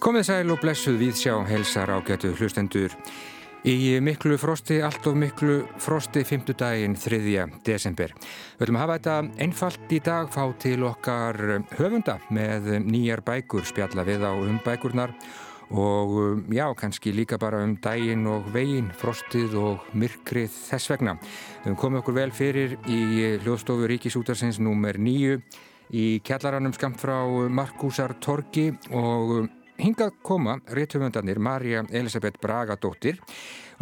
Komið sæl og blessuð við sjá helsar ágætu hlustendur. Í miklu frosti, allt of miklu frosti, fymtudaginn 3. desember. Við höfum að hafa þetta einfalt í dag, fá til okkar höfunda með nýjar bækur, spjalla við á um bækurnar og já, kannski líka bara um daginn og veginn, frostið og myrkrið þess vegna. Við höfum komið okkur vel fyrir í hljóðstofu Ríkisútarsins nr. 9 í kjallaranum skamt frá Markúsar Torgi og Hingað koma rétthöfundarnir Marja Elisabeth Bragadóttir,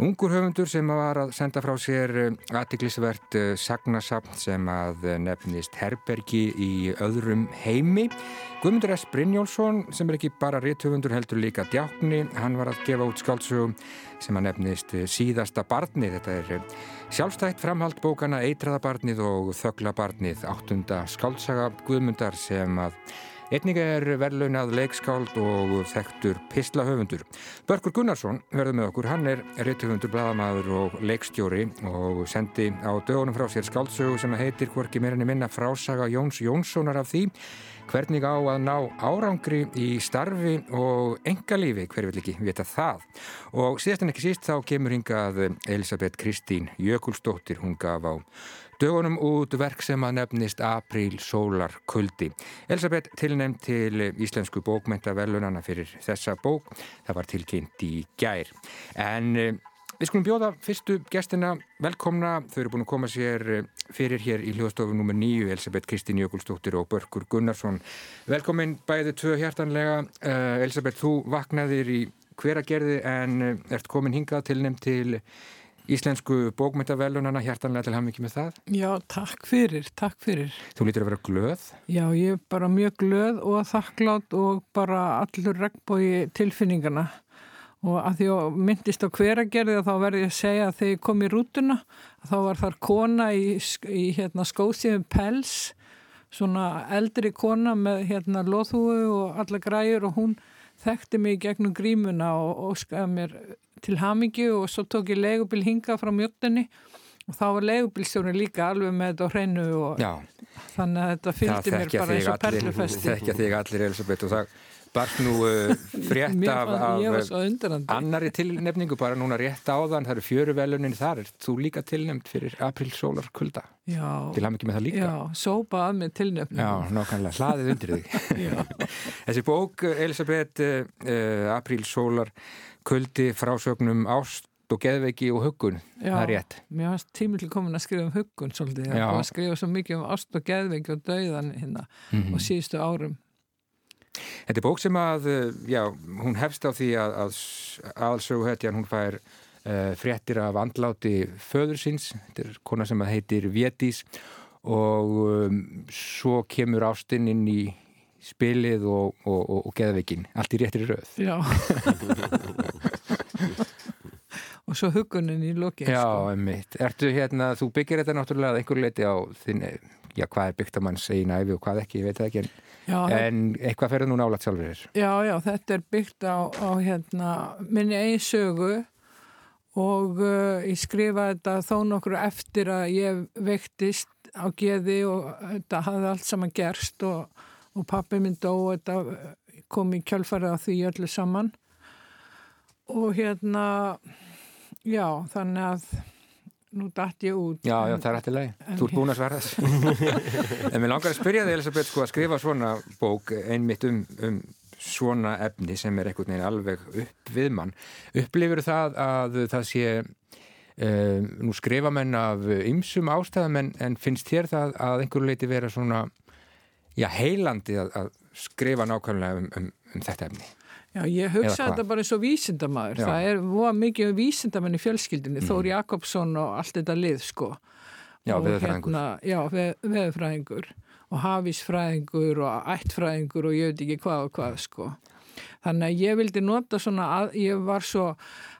ungur höfundur sem var að senda frá sér eh, aðtiklisvert eh, sagnasapn sem að nefnist Herbergi í öðrum heimi. Guðmundur S. Brynjólfsson sem er ekki bara rétthöfundur heldur líka djákni, hann var að gefa út skáldsögum sem að nefnist Síðasta barnið. Þetta er eh, sjálfstætt framhald bókana Eitraðabarnið og Þögglabarnið, áttunda skáltsaga Guðmundar sem að Einnig er verðlaunað leikskáld og þekktur pislahöfundur. Börkur Gunnarsson verður með okkur, hann er réttuhundur, bladamæður og leikstjóri og sendi á dögunum frá sér skáldsögu sem heitir hvorki meirinni minna frásaga Jóns Jónssonar af því hvernig á að ná árangri í starfi og engalífi, hver vil ekki vita það. Og síðast en ekki síst þá kemur hingað Elisabeth Kristín Jökulsdóttir, hún gaf á Dögunum út verk sem að nefnist Apríl Sólar Kuldi. Elisabeth tilnefnd til Íslensku bókmentaverlunana fyrir þessa bók. Það var tilkynnt í gær. En eh, við skulum bjóða fyrstu gestina velkomna. Þau eru búin að koma sér eh, fyrir hér í hljóðstofu nr. 9, Elisabeth Kristín Jökulstóttir og Börkur Gunnarsson. Velkomin bæði tvö hjartanlega. Uh, Elisabeth, þú vaknaðir í hveragerði en ert komin hingað tilnefnd til Íslensku bókmyndavelunana, hjertanlega til hafmyggi með það. Já, takk fyrir, takk fyrir. Þú lítur að vera glöð. Já, ég er bara mjög glöð og þakklátt og bara allur regnbói tilfinningana og að því að myndist á hveragerði þá verði ég að segja að þegar ég kom í rútuna þá var þar kona í, í hérna, skósiðum pels, svona eldri kona með hérna loðhúu og alla græur og hún þekkti mig gegnum grímuna og óskaði mér til Hamingju og svo tók ég leigubil hinga frá mjöttinni og þá var leigubilstjórin líka alveg með þetta á hreinu og Já. þannig að þetta fylgdi mér bara eins og perlufesti. Það þekkja þig allir Elisabeth og það barst nú uh, frétt af, af annari tilnefningu bara núna rétt áðan, það eru fjöruvelunin þar, er þú líka tilnefnd fyrir aprílsólar kulda? Já. Til haf mikið með það líka? Já, sópa að með tilnefningu. Já, nákvæmlega, hlaðið undir þig. Þessi bók, Elisabeth, uh, uh aprílsólar kuldi frásögnum ást og geðveiki og huggun, Já, það er rétt. Mér varst tímill komin að skrifa um huggun svolítið, það var að skrifa svo mikið um ást og geðveiki og dauðan hérna mm -hmm. og síðustu árum. Þetta er bók sem að, já, hún hefst á því að, að aðalsögu hætti hún fær uh, fréttir af andláti föður síns, þetta er kona sem heitir Vétís og um, svo kemur ástinn inn í spilið og, og, og, og geðveikin allt í réttir rauð Já. Og svo hugunin í lokin Já, sko. einmitt, ertu hérna þú byggir þetta náttúrulega einhver leiti á þinn, já, hvað er byggt að mann segja næfi og hvað ekki, ég veit það ekki en, já, en eitthvað ferður nú nálat sjálfur þér. Já, já, þetta er byggt á, á hérna, minni einn sögu og uh, ég skrifa þetta þó nokkur eftir að ég veiktist á geði og þetta hafði allt saman gerst og og pappi minn dó og þetta eh, kom í kjálfara því öllu saman. Og hérna já þannig að nú dætt ég út Já, já, það er hættileg, þú ert búin að svara þess en mér langar að spyrja þig Elisabeth sko að skrifa svona bók einmitt um, um svona efni sem er einhvern veginn alveg upp við mann. Upplifur það að það sé uh, nú skrifa menn af ymsum ástæðum en, en finnst þér það að einhverju leiti vera svona já, heilandi að, að skrifa nákvæmlega um, um, um þetta efni. Já, ég hugsa þetta bara eins og vísindamæður. Það er voða mikið um vísindamenn í fjölskyldinni, mm. Þóri Jakobsson og allt þetta lið, sko. Já, veðurfræðingur. Hérna, já, veð, veðurfræðingur og hafísfræðingur og ættfræðingur og ég veit ekki hvað og hvað, sko. Þannig að ég vildi nota svona að ég var svo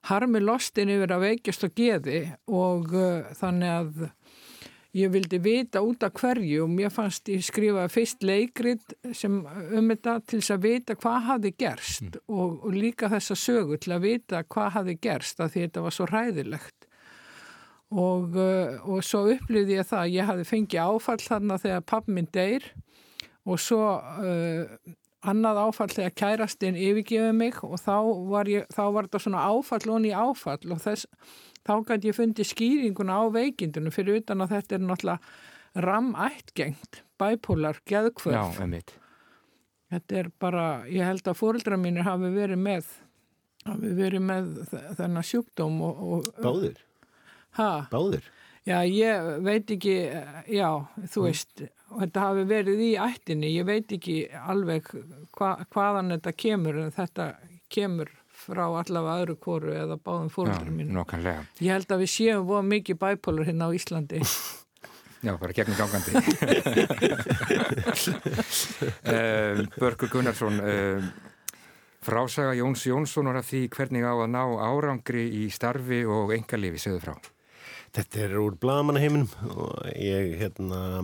harmi lostin yfir að veikjast og geði og uh, þannig að ég vildi vita út af hverju og mér fannst ég skrifa fyrst leikrit sem um þetta til þess að vita hvað hafi gerst mm. og, og líka þessa sögu til að vita hvað hafi gerst að því þetta var svo ræðilegt og, uh, og svo upplýði ég það að ég hafi fengið áfall þarna þegar pappminn deyr og svo uh, annað áfall þegar kærastinn yfirgefið mig og þá var, ég, þá var þetta svona áfall og ný áfall og þess, þá gæti ég fundið skýringuna á veikindunum fyrir utan að þetta er náttúrulega ramættgengt, bæpólar, geðkvörf. Já, einmitt. Þetta er bara, ég held að fóreldra mínir hafi verið með, hafi verið með þennan sjúkdóm og... og Báðir? Hæ? Báðir? Já, ég veit ekki, já, þú veist, þetta hafi verið í ættinni, ég veit ekki alveg hva, hvaðan þetta kemur, en þetta kemur frá allavega öðru kóru eða báðum. Já, nokkanlega. Ég held að við séum voða mikið bæpólur hérna á Íslandi. Já, bara gegnum gangandi. uh, Börgur Gunnarsson, uh, frásaga Jóns Jónssonar af því hvernig á að ná árangri í starfi og engalífi, segðu frá. Þetta er úr blagamannaheiminum og ég hérna,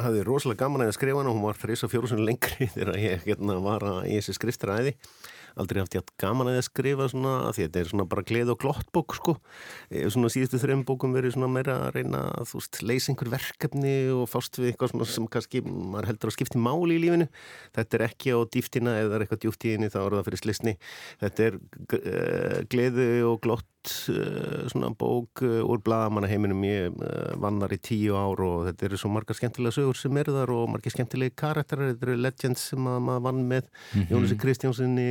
hafði rosalega gaman að skrifa hana, hún var þrís og fjórusun lengri þegar ég hérna, var í þessi skrifstræði aldrei haft ég haft gaman að skrifa svona, að því að þetta er svona bara gleð og glottbók sko, svona síðustu þreim bókum verið svona meira að reyna að þú veist, leysa einhver verkefni og fást við eitthvað svona sem kannski maður heldur að skipti máli í lífinu. Þetta er ekki á dýftina eða eitthvað djúft í henni þá er það fyrir slisni þetta er uh, gleðu og glott uh, svona bók uh, úr blagamannaheiminum ég vannar í tíu ár og þetta eru svo margar skemmtilega sögur sem eru þar og margar skemmtilega karakterar, þetta eru legends sem maður vann með. Mm -hmm. Jónasi Kristjánsinni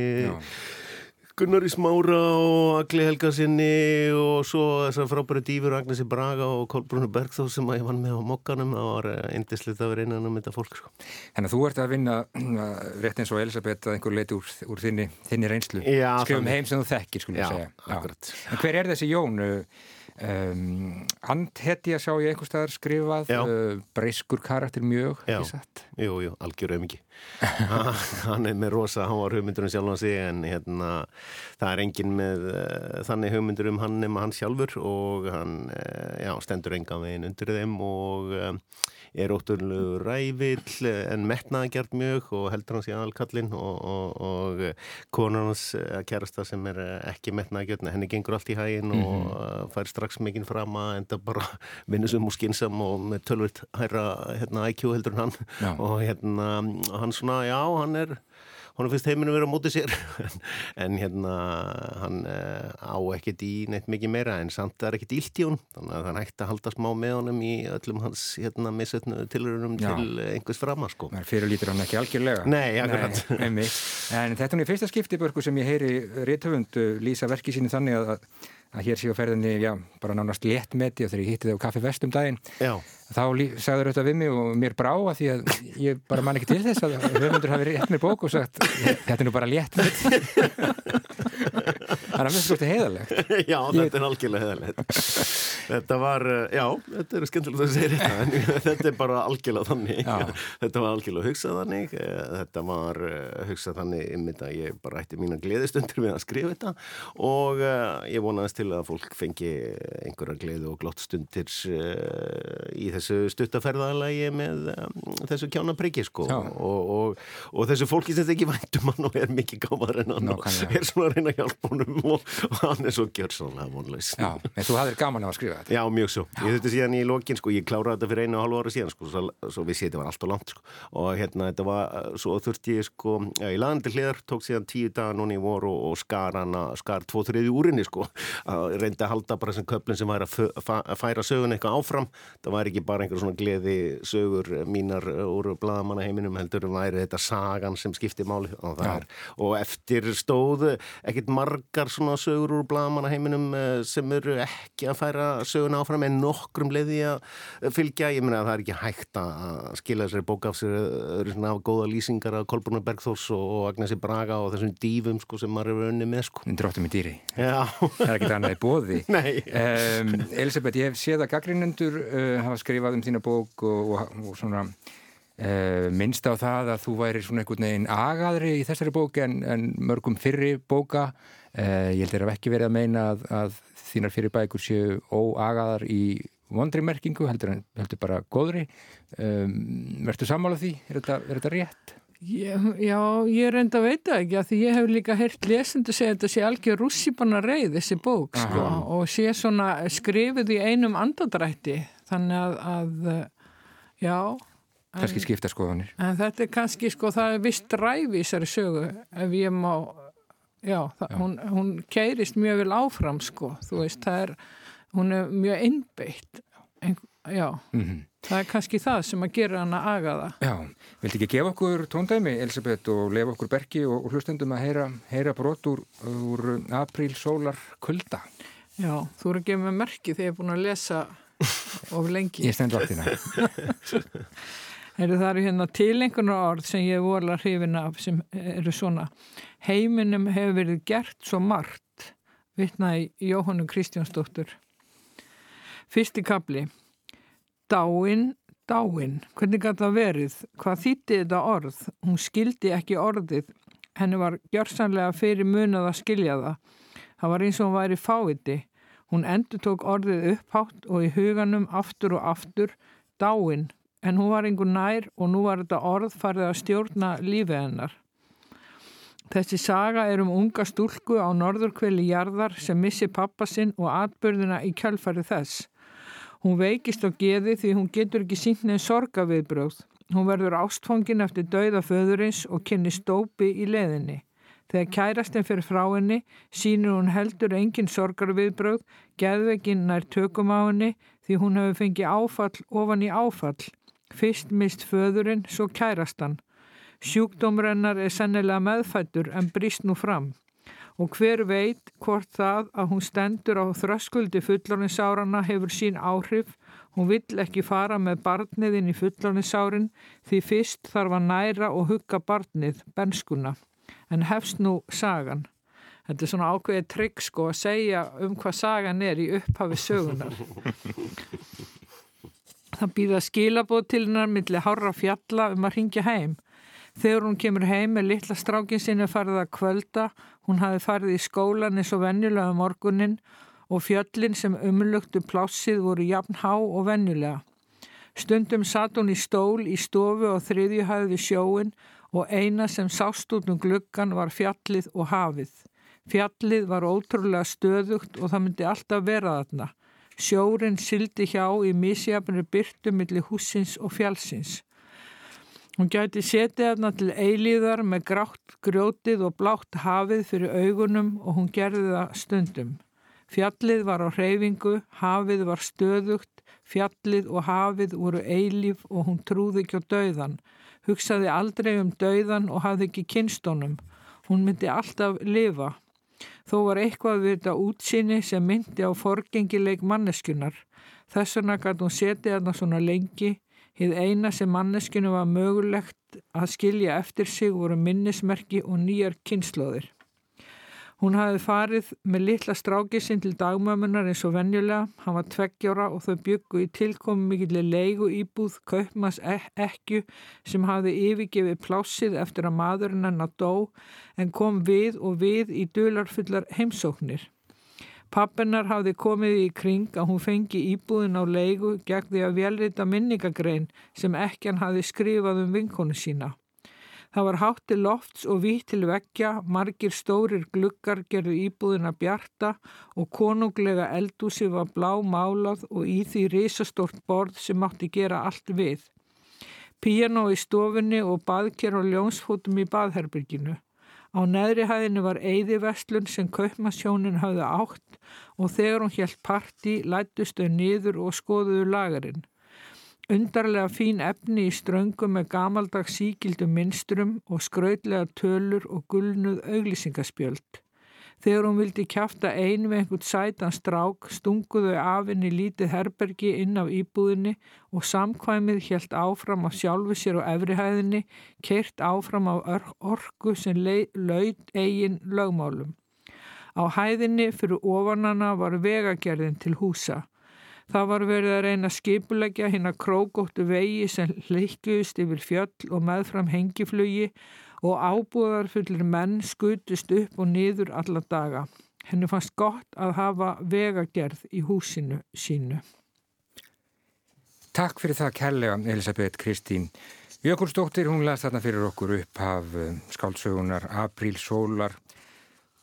Gunnar í Smára og Agli Helgarsinni og svo þessar frábæri dýfur Agnesi Braga og Kolbrunur Bergþó sem að ég vann með á mokkanum það var eindislega að vera einan um þetta fólk sko. Þannig að þú ert að vinna rétt eins og Elisabeth að einhver leiti úr, úr þinni, þinni reynslu skrifum heim sem þú þekkir skulum já, segja já. En hver er þessi Jón? Um, Andhetja sá ég einhver staðar skrifað uh, breyskur karakter mjög jú, jú, algjör auðviki hann er með rosa hann var hugmyndur um sjálf á sig en hérna, það er engin með uh, þannig hugmyndur um hann nema hann sjálfur og hann uh, já, stendur enga veginn undir þeim og er ótturlegu rævill en metnaði gert mjög og heldur hans í aðalkallin og, og, og konar hans að kærasta sem er ekki metnaði gert henni gengur allt í hægin mm -hmm. og fær strax mikinn fram að enda bara vinnusum og skinsam og með tölvirt hæra hérna, IQ heldur hann já. og hérna hann svona, já, hann er hún finnst heiminu verið á móti sér. En, hérna hann uh, á ekkert í neitt mikið meira en samt er ekkert ílt í hún þannig að hann hægt að halda smá með honum í öllum hans hérna misötnu tilurunum til einhvers frama sko. Fyrir lítur hann ekki algjörlega. Nei, akkurat. Nei, En þetta er fyrsta skiptibörku sem ég heyri réttöfund lýsa verki síni þannig að að hér séu ferðinni, já, bara nánast léttmeti og þegar ég hitti þið á kaffi vestum daginn já. þá sagður þetta við mig og mér brá að því að ég bara man ekki til þess að höfundur hafi rétt mér bók og sagt þetta er nú bara léttmeti þannig að mér þetta heiðalegt Já, þetta er algjörlega heiðalegt Þetta var, já, þetta er skemmtilegt að segja þetta en þetta er bara algjörlega þannig já. þetta var algjörlega hugsað þannig þetta var hugsað þannig einmitt að ég bara ætti mína gleðistundur við að skrifa þetta og ég vonaðist til að fólk fengi einhverja gleðu og glott stundir uh, í þessu stuttaferðalagi með um, þessu kjánapriki sko. Og, og, og þessu fólki sem þetta ekki væntum hann og er mikið gáðar en hann og er svona að reyna að hjálpa honum og, og hann er svo gjörsanlega vonlaus. Já, en þú hafðir gaman að skrifa þetta. Já, mjög svo, Já. ég þurfti síðan í lokin sko, ég kláraði þetta fyrir einu og halvu ára síðan sko, svo, svo vissi ég þetta var allt og langt sko. Og hérna þetta var, svo þurfti ég sko já, í landi hliðar, tók síðan tíu daga núni í voru og, og skar hana, skar tvo þriði úrinni sko, að reyndi að halda bara sem köplinn sem væri að, færa sögun eitthvað áfram, það væri ekki bara einhver svona gleði sögur mínar úr bladamannaheiminum heldur væri þetta sagan sem skipti máli. Og, og eftir stóð ekkit margar svona sögur úr bladamannaheiminum sem eru ekki að færa sögun áfram en nokkrum leiði að fylgja, ég meina að það er ekki hægt að skila þessari bók af sér öðru svona af góða lýsingar af Kolbrunnar Bergþórs og Agnesi Braga og þessum dífum sko sem maður er önni með sko. Það annað í bóði. Um, Elisabeth, ég hef séð að gaggrinnendur uh, hafa skrifað um þína bók og, og, og svona uh, minnst á það að þú væri svona einhvern veginn agaðri í þessari bók en, en mörgum fyrri bóka. Uh, ég held að ekki verið að meina að, að þínar fyrir bækur séu óagaðar í vondrimerkingu, heldur, heldur bara góðri. Um, Verður sammála því? Er þetta, er þetta rétt? Ég, já, ég enda að veita ekki að því ég hef líka heyrt lesendu segja þetta sé algjör rússipanna reið þessi bók sko, og sé svona skrifið í einum andadrætti þannig að, að já kannski skipta skoðanir. En þetta er kannski sko, það er vist dræfi í þessari sögu ef ég má, já, það, já. Hún, hún keirist mjög vel áfram sko, þú veist, það er, hún er mjög innbeitt, en, já, mm -hmm. það er kannski það sem að gera hann að aga það. Já, vildi ekki gefa okkur tóndæmi, Elisabeth, og lefa okkur bergi og, og hlustendum að heyra, heyra brot úr, úr apríl, sólar, kulda? Já, þú eru að gefa mig merki þegar ég er búin að lesa of lengi. Ég stend vaktina. Heru, það eru hérna tilengunar orð sem ég voru að hrifina af sem eru svona heiminum hefur verið gert svo margt vittnaði Jóhannu Kristjánsdóttur Fyrsti kapli Dáinn, dáinn hvernig gæti það verið? Hvað þýtti þetta orð? Hún skildi ekki orðið henni var gjörsanlega fyrir munað að skilja það það var eins og hún væri fáviti hún endur tók orðið upphátt og í huganum aftur og aftur dáinn en hún var einhver nær og nú var þetta orð farið að stjórna lífið hennar. Þessi saga er um unga stúlku á norðurkveli jarðar sem missi pappasinn og atbyrðina í kjálfari þess. Hún veikist á geði því hún getur ekki sínt neðin sorgaviðbröð. Hún verður ástfóngin eftir dauða föðurins og kynni stópi í leðinni. Þegar kærastinn fyrir frá henni sínur hún heldur engin sorgarviðbröð, geðveginn nær tökum á henni því hún hefur fengið áfall ofan í áfall Fyrst mist föðurinn, svo kærastan. Sjúkdómrennar er sennilega meðfættur en brist nú fram. Og hver veit hvort það að hún stendur á þröskuldi fullorninsárarna hefur sín áhrif. Hún vill ekki fara með barniðin í fullorninsárin því fyrst þarf að næra og hugga barnið, benskuna. En hefst nú sagan. Þetta er svona ákveðið trygg sko að segja um hvað sagan er í upphafi sögunar. Það býða skilabóð til hennar millir hára fjalla um að ringja heim. Þegar hún kemur heim með litla strákin sinni farið að kvölda, hún hafi farið í skólan eins og venjulega morgunin og fjöllin sem umlugtu plássið voru jafn há og venjulega. Stundum satt hún í stól í stofu og þriðjuhæði við sjóin og eina sem sást út um gluggan var fjallið og hafið. Fjallið var ótrúlega stöðugt og það myndi alltaf vera þarna. Sjórin sildi hjá í misjafnir byrtu millir húsins og fjálsins. Hún gæti setið aðna til eilíðar með grátt grjótið og blátt hafið fyrir augunum og hún gerði það stundum. Fjallið var á hreyfingu, hafið var stöðugt, fjallið og hafið voru eilíf og hún trúði ekki á dauðan. Hugsaði aldrei um dauðan og hafði ekki kynstónum. Hún myndi alltaf lifa. Þó var eitthvað við þetta útsinni sem myndi á forgengileik manneskunar. Þess vegna gæti hún setið hana svona lengi. Hið eina sem manneskinu var mögulegt að skilja eftir sig voru minnismerki og nýjar kynnslóðir. Hún hafi farið með litla strákisinn til dagmömmunar eins og venjulega. Hann var tveggjára og þau byggu í tilkomi mikillir leigu íbúð kaupmas ekku sem hafi yfirgefið plássið eftir að maðurinn hennar dó en kom við og við í dularfullar heimsóknir. Pappennar hafði komið í kring að hún fengi íbúðin á leigu gegn því að velrita minningagrein sem ekki hann hafi skrifað um vinkonu sína. Það var hátt til lofts og vitt til vekkja, margir stórir glukkar gerðu íbúðina bjarta og konunglega eldúsi var blá málað og í því risastort borð sem mátti gera allt við. Piano í stofunni og baðker og ljónsfótum í baðherbyrginu. Á neðri hæðinu var eigðivestlun sem kaupmasjónin hafði átt og þegar hún helt parti lættustu niður og skoðuðu lagarinn. Undarlega fín efni í ströngum með gamaldags síkildum minstrum og skrautlega tölur og gulnuð auglýsingaspjöld. Þegar hún vildi kæfta ein við einhvern sætan strák stunguðu af henni lítið herbergi inn á íbúðinni og samkvæmið helt áfram af sjálfu sér og efrihæðinni, keirt áfram af orku sem laud eigin lögmálum. Á hæðinni fyrir ofanana var vegagerðin til húsa. Það var verið að reyna skipulegja hinn að krókóttu vegi sem hlikkust yfir fjöll og meðfram hengiflugi og ábúðarfullir menn skutust upp og niður alla daga. Henni fannst gott að hafa vegagerð í húsinu sínu. Takk fyrir það kærlega Elisabeth Kristín. Jökulsdóttir hún las þarna fyrir okkur upp af eh, skálsögunar Apríl Sólar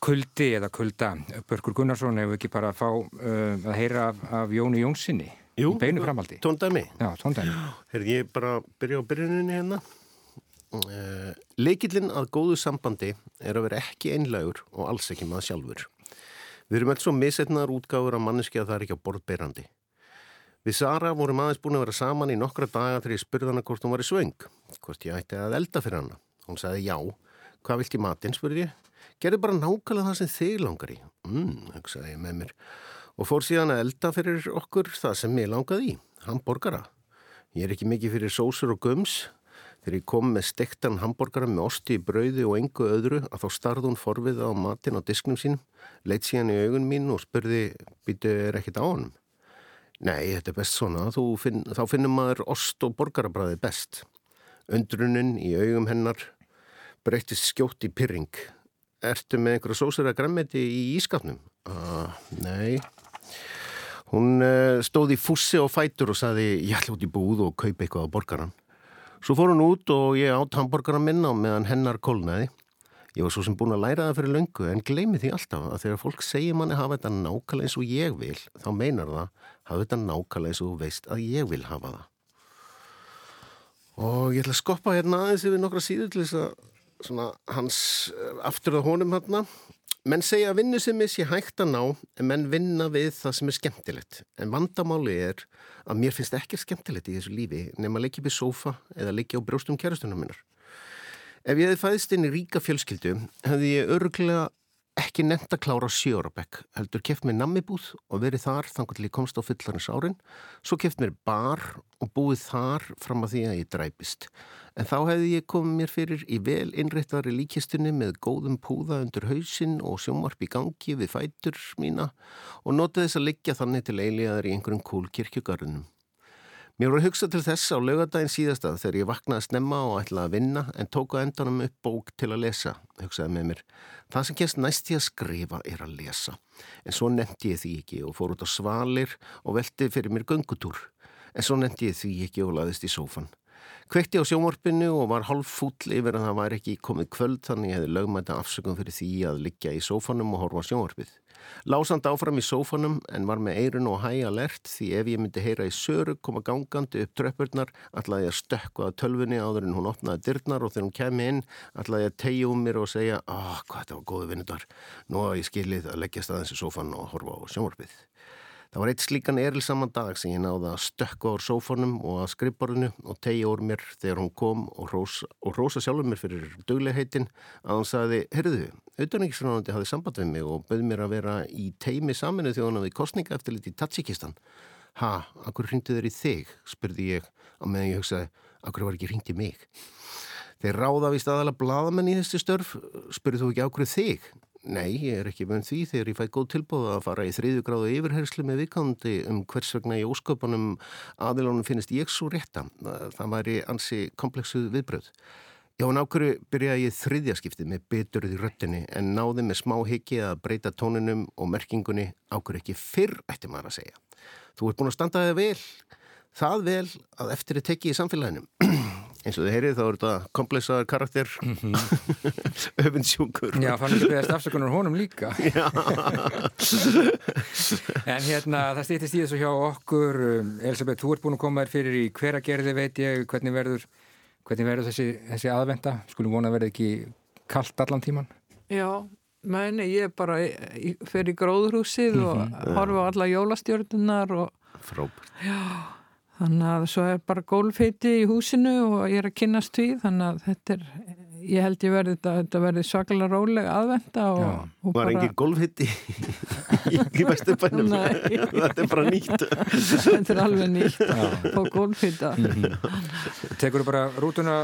kuldi eða kulda. Börkur Gunnarsson hefur ekki bara að fá uh, að heyra af, af Jóni Jónssoni. Jú, beinu framaldi. Tóndæmi. Já, tóndæmi. Herði, ég bara byrja á byrjuninni hérna. Uh, Leikillin að góðu sambandi er að vera ekki einlegur og alls ekki maður sjálfur. Við erum alls svo misetnaðar útgáður af manneski að það er ekki á borðbeirandi. Við Sara vorum aðeins búin að vera saman í nokkra daga þegar ég spurði hana hvort hún var í svöng, hvort ég ætti að elda fyrir hana. Hún sagði já. Hvað vilt ég matinn, spurði ég. Gerði bara nákvæmlega það sem þig langar í. Mmm, hugsaði ég með mér. Og fór síðan að elda fyrir okkur það sem ég langaði í. Hamborgara. Ég Þegar ég kom með stektan hambúrgara með osti í brauði og engu öðru að þá starði hún forviða á matin á disknum sínum, leitt síðan í augun mín og spurði, býtu er ekkit á honum? Nei, þetta er best svona, finn, þá finnum maður ost og borgarabræði best. Undrunin í augum hennar breytist skjótt í pyrring. Ertu með einhverja sósur að græmmeti í ískapnum? Uh, nei. Hún uh, stóði í fussi og fætur og saði, ég ætla út í búð og kaupa eitthvað á borgaran. Svo fór hún út og ég átt hambúrgara minna meðan hennar kólnaði. Ég var svo sem búin að læra það fyrir löngu en gleymi því alltaf að þegar fólk segir manni hafa þetta nákvæmlega eins og ég vil þá meinar það hafa þetta nákvæmlega eins og veist að ég vil hafa það. Og ég ætla að skoppa hérna aðeins yfir nokkra síður til þess að svona, hans eh, aftur á honum hérna Menn segja að vinnu sem er sér hægt að ná en menn vinna við það sem er skemmtilegt. En vandamáli er að mér finnst ekki skemmtilegt í þessu lífi nema að leggja upp í sófa eða leggja á brjóstum kjærastunum minnar. Ef ég hefði fæðist inn í ríka fjölskyldu hefði ég örglega ekki nefnt að klára sjórabekk, heldur keft mér nammibúð og verið þar þannig til ég komst á fullarins árin, svo keft mér bar og búið þar fram að því að ég dræpist. En þá hefði ég komið mér fyrir í vel innrættari líkistunni með góðum púða undir hausinn og sjómarp í gangi við fætur mína og notið þess að liggja þannig til eiliðar í einhverjum kúl kirkjugarunum. Mér voru að hugsa til þess á lögadaginn síðastað þegar ég vaknaði að snemma og ætlaði að vinna en tóku endanum upp bók til að lesa, hugsaði með mér. Það sem kemst næst í að skrifa er að lesa. En svo nefndi ég því ekki og fór út á svalir og velti fyrir mér göngutúr. En svo nefndi ég því ekki og laðist í sófan. Kvekti á sjómorpinu og var halv fúll yfir að það væri ekki komið kvöld þannig ég hefði lögmæta afsökum fyrir því að liggja í sófanum og horfa sjómorpið. Lásand áfram í sófanum en var með eirun og hæg alert því ef ég myndi heyra í söru koma gangandi upp tröppurnar ætlaði ég að stökka að tölfunni áður en hún opnaði dyrnar og þegar hún kemi inn ætlaði ég að tegja um mér og segja ah, hvað þetta var góðu vinnudar, nú að ég skilið að leggja staðins í sófan og horfa á sjónvarpið. Það var eitt slíkan erilsaman dag sem ég náði að stökka úr sófónum og að skrifborðinu og tegja úr mér þegar hún kom og rosa, og rosa sjálfur mér fyrir döglegheitin að hún sagði, herruðu, auðvitaðningisfránandi hafði samband við mig og bauð mér að vera í teimi saminu þegar hún hafði kostninga eftir liti Tatsikistan. Ha, akkur hringdi þeir í þig, spurði ég á meðan ég hugsaði, akkur var ekki hringdi mig. Þeir ráða við staðala bladamenn í þessi störf, spurði þú ekki ákveð þig? Nei, ég er ekki vönd því þegar ég fæ góð tilbúða að fara í þriðu gráðu yfirherslu með vikandi um hvers vegna í ósköpunum aðilónum finnist ég svo rétta. Það væri ansi komplexuð viðbröð. Já, en ákveðu byrjaði ég þriðja skiptið með beturð í röttinni en náði með smá higgi að breyta tóninum og merkingunni ákveðu ekki fyrr, ætti maður að segja. Þú ert búin að standa þig vel, það vel að eftir að tekja í samfélaginu. eins og þið heyrið þá eru þetta komplexaðar karakter. Mm -hmm. öfinsjúkur Já, fann ekki beðast afsökunar honum líka. En hérna það stýttist í þessu hjá okkur. Um, Elisabeth, þú ert búin að koma þér fyrir í hveragerði veit ég, hvernig verður hvernig verður þessi, þessi aðvenda skulum vona að verði ekki kallt allan tíman Já, meni, ég er bara fyrir gróðurhúsið mm -hmm. og mhm. horfa á alla jólastjórnunar og Frábært. Já Þannig að svo er bara gólfheiti í húsinu og ég er að kynast því þannig að þetta er, ég held ég verði þetta, þetta verði svakalega rólega aðvenda og, og Var bara... engin gólfheiti í bestu bænum þetta er bara nýtt. Þetta er alveg nýtt og gólfheita Tekur þú bara rútuna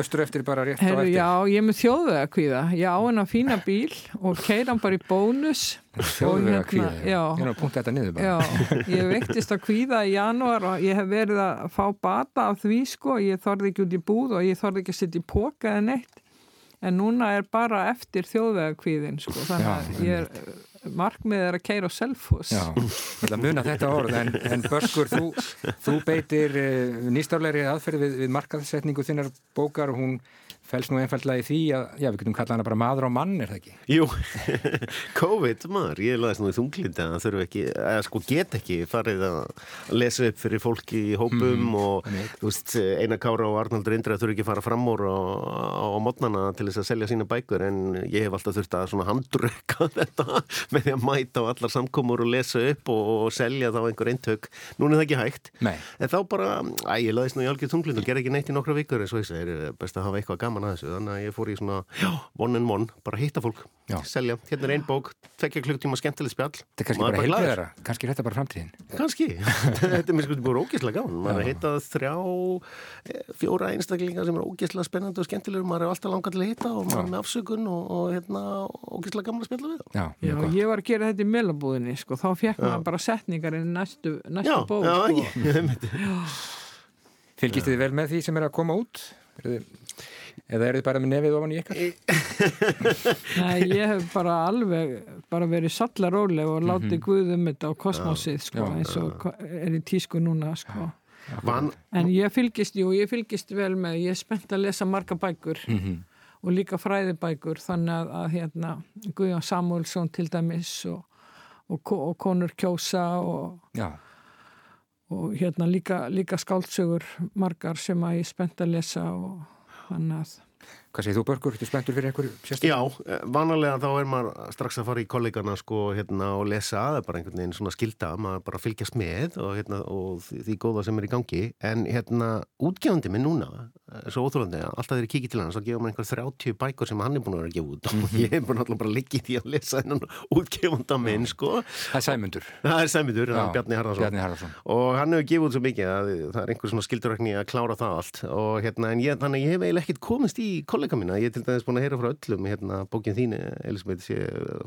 östur eftir bara rétt Heru, á eftir? Já, ég er með þjóðvega kvíða. Já, en að fína bíl og keira hann bara í bónus. Þjóðvega kvíða, hérna, já. Ég er að punta þetta niður bara. Já, ég vektist að kvíða í janúar og ég hef verið að fá bata af því sko. Ég þorði ekki út í búð og ég þorði ekki að setja í póka eða neitt. En núna er bara eftir þjóðvega kvíðin sko. Þannig að ég er markmið er að keira á selfos Já, ég ætla að muna þetta orð en, en Börskur, þú, þú beitir uh, nýstaflegri aðferði við, við markaðsetningu þinnar bókar og hún fels nú einfallega í því að, já, við getum kallað hana bara maður á mann, er það ekki? Jú, COVID maður, ég laðist nú í þunglindi að þurfu ekki, eða sko get ekki farið að lesa upp fyrir fólki í hópum mm, og þú veist, Einar Kára og Arnaldur Indra þurfu ekki fara fram úr á, á mótnana til þess að selja sína bækur en ég hef alltaf þurft að svona handröka þetta með því að mæta á allar samkomur og lesa upp og, og selja þá einhver eintök. Nún er það ekki hægt, Nei. en þá bara, æ, ég laðist nú í algjör þunglind og ger ekki neitt í nokkra vikur gaman að þessu þannig að ég fór í svona one and one bara hitta fólk, Já. selja. Hérna er einn bók, tvekja klukktíma skemmtileg spjall. Þetta er kannski Maður bara heilbreyðara, kannski er þetta bara framtíðin. kannski, þetta er mér sko búin ógeðslega gaman. Maður er hittað þrjá eh, fjóra einstaklingar sem er ógeðslega spennandi og skemmtilegur, maður er alltaf langað til að hitta og maður er með afsökun og, og hérna ógeðslega gaman að spjalla við. Já, Já, ég var að gera þetta í melabúðinni sko, þá fekk maður bara setningar inn í næstu, næstu Já, bók já, sko. ekki, einmitt. Fylgist þið vel með því sem er að koma út? Eða eru þið bara með nefið ofan í ykkar? Nei, ég hef bara alveg bara verið sallaróleg og látið Guð um þetta á kosmosið sko, Já. eins og er í tísku núna sko. Van, En ég fylgist, jú, ég fylgist vel með, ég er spennt að lesa marga bækur og líka fræðibækur þannig að, að hérna, Guðjón Samuelsson til dæmis og, og, og konur kjósa og, Já, og hérna líka, líka skáldsögur margar sem að ég er spennt að lesa og þannig að hvað segir þú Börgur? Þú spenntur fyrir einhverju sérstöðu? Já, eh, vanalega þá er maður strax að fara í kollegana sko, hérna, og lesa, það er bara einhvern veginn svona skilda, maður bara fylgjast með og, hérna, og því, góða sem er í gangi. En hérna, útgefandi minn núna er svo óþólandi, alltaf þegar ég kikið til hans þá gefa maður einhver 30 bækur sem hann er búin að vera að gefa út. Og ég er búin alltaf bara að liggja í því að lesa hennan útgefanda minn, sko. Það er Sæmundur. það er er Bjarni Harðarsson Hann er ég, ég kollega mína, ég er til dæmis búin að heyra frá öllum hérna, bókin þín, Elisabeth, sé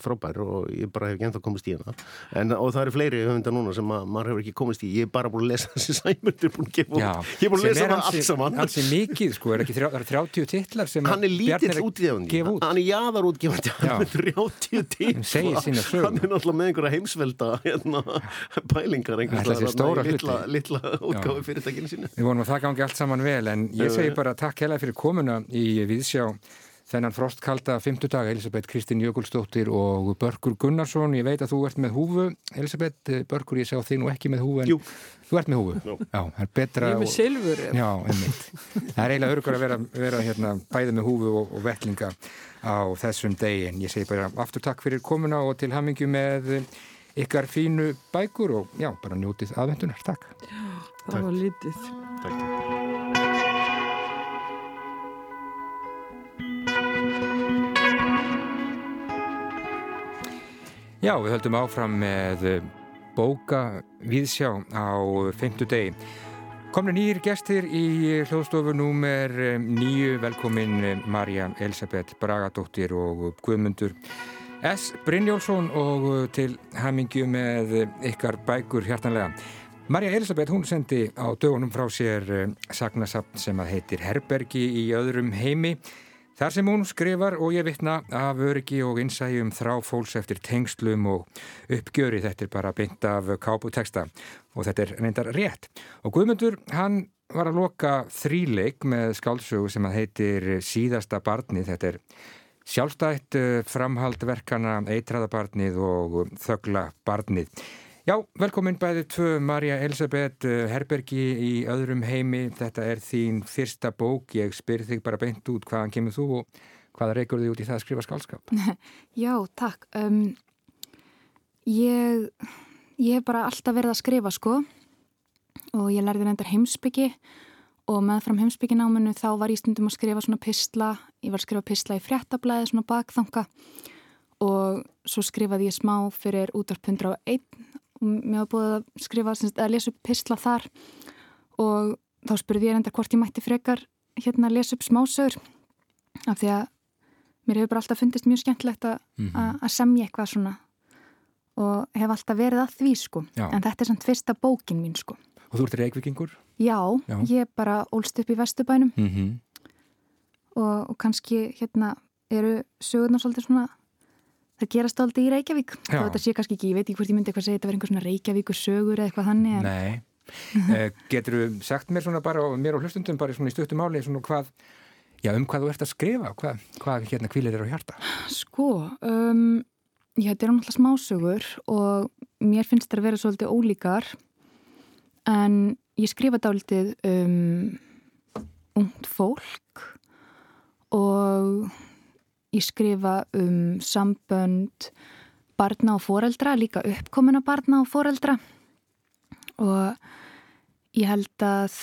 frábær og ég bara hef ekki ennþá komist í hana. En, og það eru fleiri höfundar núna sem að, maður hefur ekki komist í, ég er bara búin að lesa þessi sæmundur búin að gefa Já, út, ég er búin að sem lesa er það allt saman. ansi mikið, sko, er ekki þrjá, það eru 30 titlar sem hann er lítill útgefandi. gefa út. hann er jaðar útgefandi hann er 30 til Hann sína hann er náttúrulega með einhverja heimsvelda hérna, pælingar í litla, útgáfi fyrirtækinu sínu. Við vonum að það gangi allt saman vel en ég segi bara takk hella fyrir komuna í Viðsjá þennan frostkalda fymtudag Elisabeth Kristín Jökulsdóttir og Börgur Gunnarsson ég veit að þú ert með húfu Elisabeth, Börgur ég sá þig nú ekki með húfu en Jú. þú ert með húfu Já, það er betra ég er með og- silfur Já, einmitt. Það er eiginlega örgur að vera, vera hérna, bæði með húfu og, og vettlinga á þessum degi. En ég segi bara aftur takk fyrir komuna og til hamingju með ykkar fínu bækur og já, bara njótið aðvendunar. Takk. það var lítið Já, við höldum áfram með bóka viðsjá á fymtu degi. Komna nýjir gestir í hljóðstofu númer nýju, velkomin Marja Elisabeth Bragadóttir og Guðmundur S. Brynjólfsson og til hamingju með ykkar bækur hjartanlega. Marja Elisabeth, hún sendi á dögunum frá sér sagnasapn sem að heitir Herbergi í öðrum heimi. Þar sem hún skrifar og ég vitna af öryggi og innsæjum þrá fólks eftir tengslum og uppgjöri. Þetta er bara beint af káputeksta og þetta er reyndar rétt. Og Guðmundur, hann var að loka þríleik með skáldsögu sem að heitir Síðasta barnið. Þetta er sjálfstætt eh, framhaldverkana Eitraðabarnið og Þögla barnið. Já, velkomin bæði tvö Marja Elisabeth eh, Herbergi í öðrum heimi. Þetta er þín fyrsta bók. Ég spyr þig bara beint út hvaðan kemur þú og hvaða reykur þig út í það að skrifa skálskap? Já, takk. Um, ég, ég hef bara alltaf verið að skrifa sko og ég lærði reyndar heimsbyggi og meðfram heimsbyggináminu þá var ég stundum að skrifa svona pistla, ég var að skrifa pistla í fréttablaði svona bakþanga og svo skrifaði ég smá fyrir útvarp 101 og mér var búið að skrifa, að lesa upp pistla þar og þá spurði ég reyndar hvort ég mætti frekar hérna að lesa upp smásögur af því að mér hefur bara alltaf fundist mjög skemmtilegt að a- að semja eitthvað svona og hef alltaf verið að því sko Já. en þetta er samt fyrsta bókin mín sko Og þú ert reykvikingur? já, Já. ég bara ólst upp í Vesturbænum Mm -hmm. og, og kannski hérna eru sögurnar svolítið svona það gerast aldrei í Reykjavík og þetta sé kannski ekki, ég veit ekki hvort ég myndi eitthvað segja þetta var einhver svona Reykjavíkur sögur eða eitthvað þannig en Nei. uh, getur þú sagt mér svona bara mér og hlustundum bara svona í stöttum máli svona hvað Já, um hvað þú ert að skrifa, hvað, hvað hérna kvílir þér á hjarta? Sko, um, já, þetta er náttúrulega smásögur og mér finnst þetta að vera svolítið ólíkar en ég skrifa dálitið um ungt fólk og ég skrifa um sambönd barna og foreldra, líka uppkomina barna og foreldra og ég held að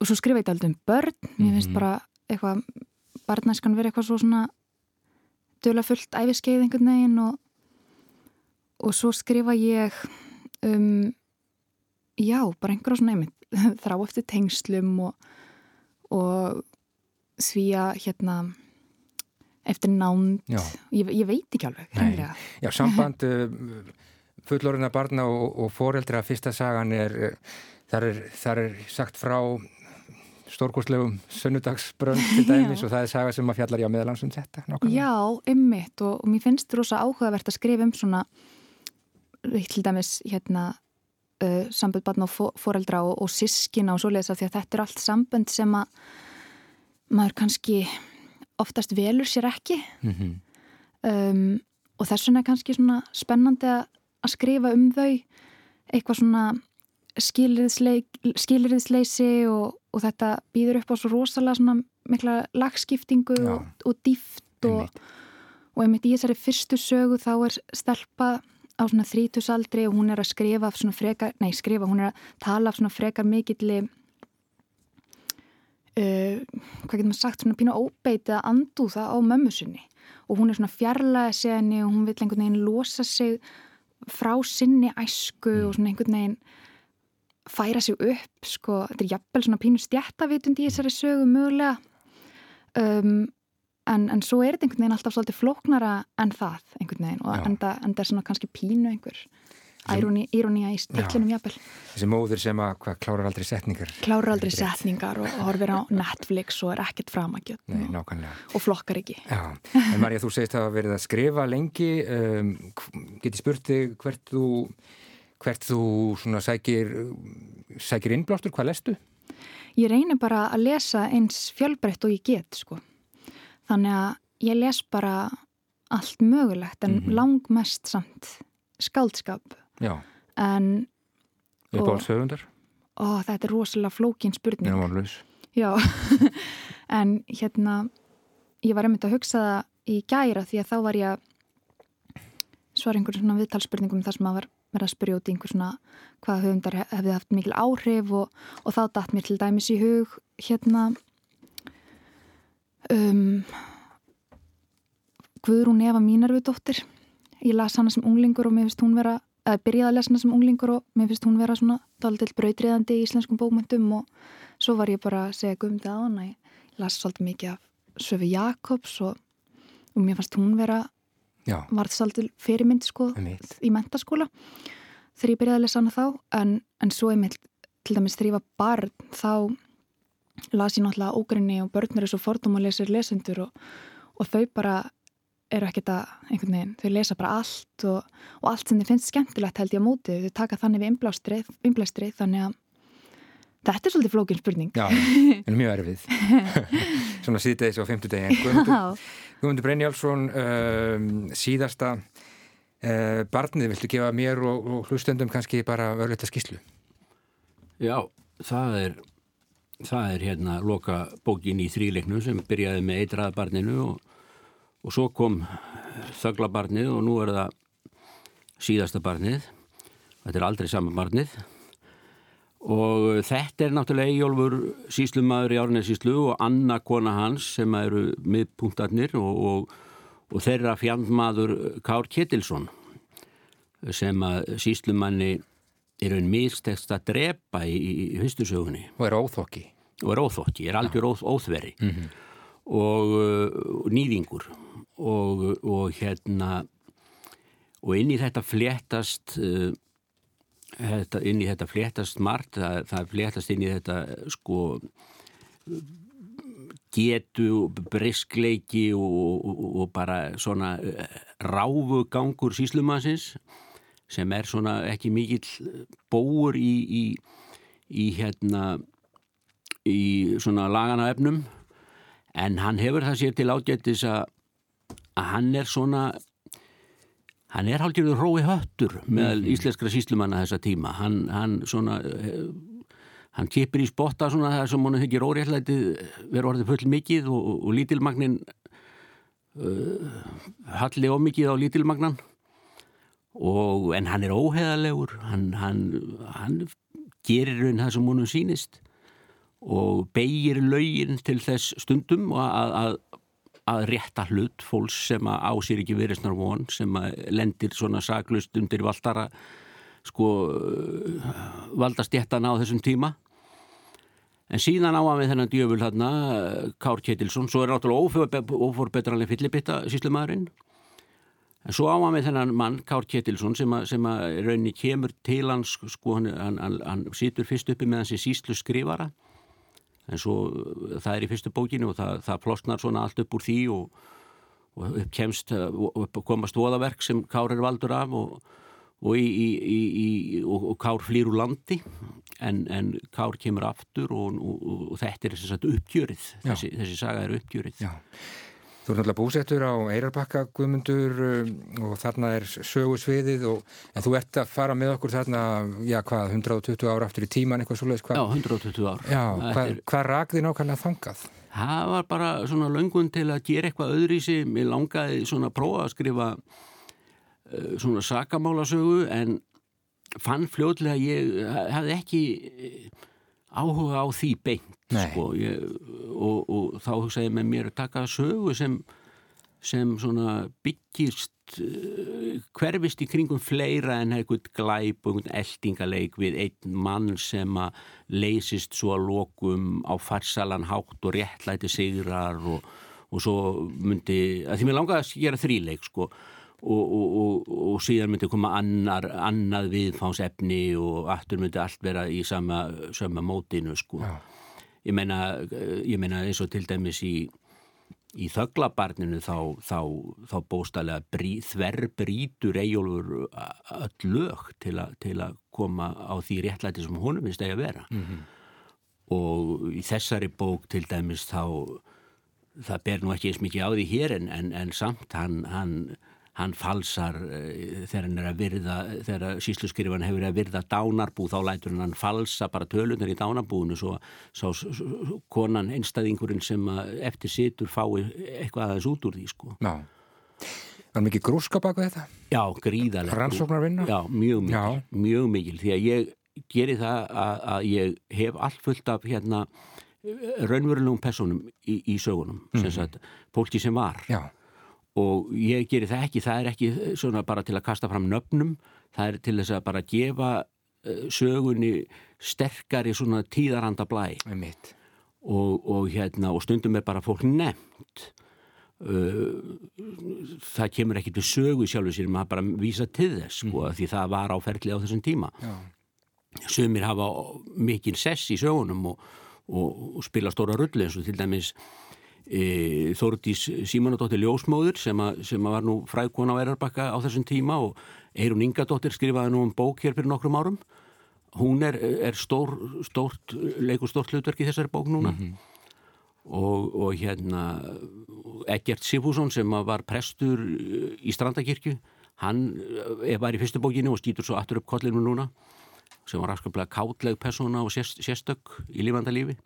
og svo skrifa ég dálitið um börn, mér finnst mm -hmm. bara eitthvað, barnæskan verið eitthvað svo svona döla fullt æfiskeið einhvern veginn og, og svo skrifa ég um já, bara einhverja svona einmitt þrá eftir tengslum og, og því að hérna eftir nánd. Ég, ég veit ekki alveg Já, samband uh, fullorina barna og, og foreldra fyrsta sagan er, uh, þar er, þar er sagt frá stórgóðslegum sunnudagsbrönd til dæmis og það er saga sem að fjallar ég á meðalansum þetta nákvæmlega. Já, ymmit og, og mér finnst þetta rosa áhugavert að skrifa um svona til dæmis hérna uh, sambönd barn og foreldra og, og sískina og svoleiðis af því að þetta er allt sambönd sem að maður kannski oftast velur sér ekki. Mm -hmm. um, og þess vegna er kannski svona spennandi að skrifa um þau eitthvað svona skilriðsleysi og, og þetta býður upp á svo rosalega svona mikla lagskiptingu og, og dýft og, og einmitt í þessari fyrstu sögu þá er stelpa á svona þrítusaldri og hún er að skrifa svona frekar, nei skrifa, hún er að tala af svona frekar mikilli hvað getur maður sagt, svona pínu óbeitið að andu það á mömmu sinni. Og hún er svona fjarlæðið segni og hún vil einhvern veginn losa sig frá sinni æsku mm. og svona einhvern veginn færa sig upp, sko, þetta er jafnvel svona pínu stjættavitund í þessari sögu mögulega. Um, en, en svo er þetta einhvern veginn alltaf svolítið flóknara en það einhvern veginn og enda, enda er svona kannski pínu einhver írónía í stillinum jafnvel. Þessi móður sem að hvað, klárar aldrei setningar? Klárar aldrei setningar og, horfir á Netflix og er ekkert framakjöld og, og flokkar ekki. Já. En Marja, þú segist að að verið að skrifa lengi um, geti spurti hvert þú hvert þú svona sækir sækir innblástur, hvað lestu? Ég reynir bara að lesa eins fjölbreytt og ég get sko. Þannig að ég les bara allt mögulegt en mm -hmm. langmest samt skáldskap Uppáhaldshöfundar? Ó, þetta er rosalega flókin spurning. Já, en hérna ég var einmitt að hugsa það í gæra því að þá var ég að svara einhverjum svona viðtalsspurningum þar sem að var verið að spyrja út í einhver svona hvað höfundar hefði haft mikil áhrif og, og þá dætt mér til dæmis í hug hérna um, Guðrún Eva Mínarviðdóttir ég las hana sem unglingur og mér finnst hún vera eða byrjaði að lesa hana sem unglingur og mér finnst hún vera svona dálitill brautriðandi í íslenskum bókmyndum og svo var ég bara að segja gumdi á hana ég las svolítið mikið af Söfi Jakobs og, og mér fannst hún vera varð svolítið fyrirmynd sko í mentaskóla þegar ég byrjaði að lesa hana þá. En, en svo ég með til dæmis þegar ég var barn þá las ég náttúrulega ógrinni og börnur er svo fordum að lesa lesendur og, og þau bara eru ekkert að einhvern veginn, þau lesa bara allt og, og allt sem þið finnst skemmtilegt held ég á móti. Þau taka þannig við innblástrið þannig að þetta er svolítið flókin spurning. Já, en mjög erfið. Svona síðdeis og femtudegi Guðmundur, Guðmundur Brynjálsson um, síðasta uh, barnið, viltu gefa mér og, og hlustendum kannski bara verðleita skíslu Já, það er það er hérna loka bókin í þrýleiknum sem byrjaði með eitraðabarninu og, og svo kom þöglabarnið og nú er það síðasta barnið þetta er aldrei saman barnið og þetta er náttúrulega Eyjólfur síslumadur í Árnæs síslu og Anna kona hans sem eru miðpunktarnir og, og, og þeirra fjandmaður Kár Kettilsson sem að síslumanni er einn mistekst að drepa í, í fyrstusögunni. Og er óþokki. Og er óþokki, er algjör óþ, óþveri mm -hmm. og, og uh, nýðingur og, og hérna og inn í þetta fléttast uh, þetta, inn í þetta fléttast margt, það, það fléttast inn í þetta sko getu, briskleiki og, og bara svona uh, ráfugangur síslumansins sem er svona ekki mikill bóur í, í, í hérna í svona lagana efnum. En hann hefur það sér til ágættis að, að hann er svona hann er hálfgerður rói höttur með -hmm. íslenskra síslumanna þessa tíma. Hann, hann svona hann kipir í spotta svona það sem hann hefur óréttlæti verið orðið full mikið og, og, lítilmagnin uh, halli ómikið á lítilmagnan. Og en hann er óheðalegur hann, hann, hann gerir raun það sem honum sínist og beigir laugin til þess stundum að, að, að rétta hlut fólks sem að á sér ekki veriðsnar von sem að lendir svona saklust undir valdara sko valdastjéttana á þessum tíma. En síðan á að við þennan djöful hérna Kár Ketilsson, svo er náttúrulega óforbetranlega fyllibitta síslumæðurinn en svo á að við þennan mann Kár Ketilsson sem að, sem að raunni kemur til hans sko hann, hann, hann, hann situr fyrst uppi með hans í síslu skrifara en svo það er í fyrstu bókinu og það, það plosnar svona allt upp úr því og, og uppkemst og komast voðaverk sem Kár er valdur af og, og, í, í, í, og Kár flýr úr landi. En, en Kár kemur aftur og þetta er þess að uppgjörið. Þessi, þessi saga er uppgjörið. Já Þú er náttúrulega búsettur á Eirarbakka Guðmundur um, og þarna er sögusviðið og, en þú ert að fara með okkur þarna, já hvað, 120 ára aftur í tíman eitthvað svolítið. Já, 120 ára. Já, hvað, er... hvað ragði nákvæmlega þangað? Það var bara svona löngun til að gera eitthvað öðrísi, mér langaði svona að prófa að skrifa uh, svona sakamálasögu en fann fljóðlega að ég hefði ekki áhuga á því beint sko, ég, og, og þá hugsaði með mér að taka sögu sem, sem byggist uh, hverfist í kringum fleira en eitthvað glæp og einhvern eldingaleik við einn mann sem að leysist svo að lokum á farsalan hátt og réttlæti sigrar og, og svo myndi, að því mér langaði að gera þríleik sko Og, og, og síðan myndi koma annar, annað viðfánsefni og aftur myndi allt vera í sama, sama mótinu sko. Ég meina, ég meina eins og til dæmis í, í þögglabarninu þá, þá, þá bóstalega brí, þverrbrítur eigjólfur öll lög til, a, til að koma á því réttlæti sem honum finnst að vera. Mm -hmm. Og í þessari bók til dæmis þá, það ber nú ekki eins mikið á því hér en, en, en samt hann, hann hann falsar uh, þegar hann er að virða, þegar sísluskrifan hefur að virða dánarbú þá lætur hann falsa bara tölunar í dánarbúinu svo, svo, svo konan einstæðingurinn sem eftir situr fái eitthvað aðeins út úr því sko. Já, var mikið grúska baka þetta? Já, gríðarlega. Rannsóknarvinna? Já, mjög mikil, Já. mjög mikil því að ég geri það að, að ég hef allt fullt af hérna raunverulegum personum í, í sögunum, mm. sem sagt, fólki sem var. Já og ég gerir það ekki, það er ekki svona bara til að kasta fram nöfnum það er til þess að bara gefa uh, sögunni sterkari svona tíðaranda blæ og, og hérna og stundum er bara fólk nefnt uh, það kemur ekki til sögu sjálfur sér maður bara vísa til þess sko, mm. því það var áferðli á þessum tíma Já. sögumir hafa mikinn sess í sögunum og, og, og spila stóra rullu eins og til dæmis e, Þórdís Símanadóttir Ljósmóður sem, a, sem var nú frækona á Erarbakka á þessum tíma og Eirun Ingadóttir skrifaði nú um bók hér fyrir nokkrum árum. Hún er, er stór, stórt leikur stórt hlutverk í þessari bók núna. Mm -hmm. og, og hérna Egert Sifússon sem var prestur í Strandakirkju hann var í fyrstu bókinu og stýtur svo aftur upp kollinu núna sem var raskaplega kátleg persóna og sérstök í lífandalífi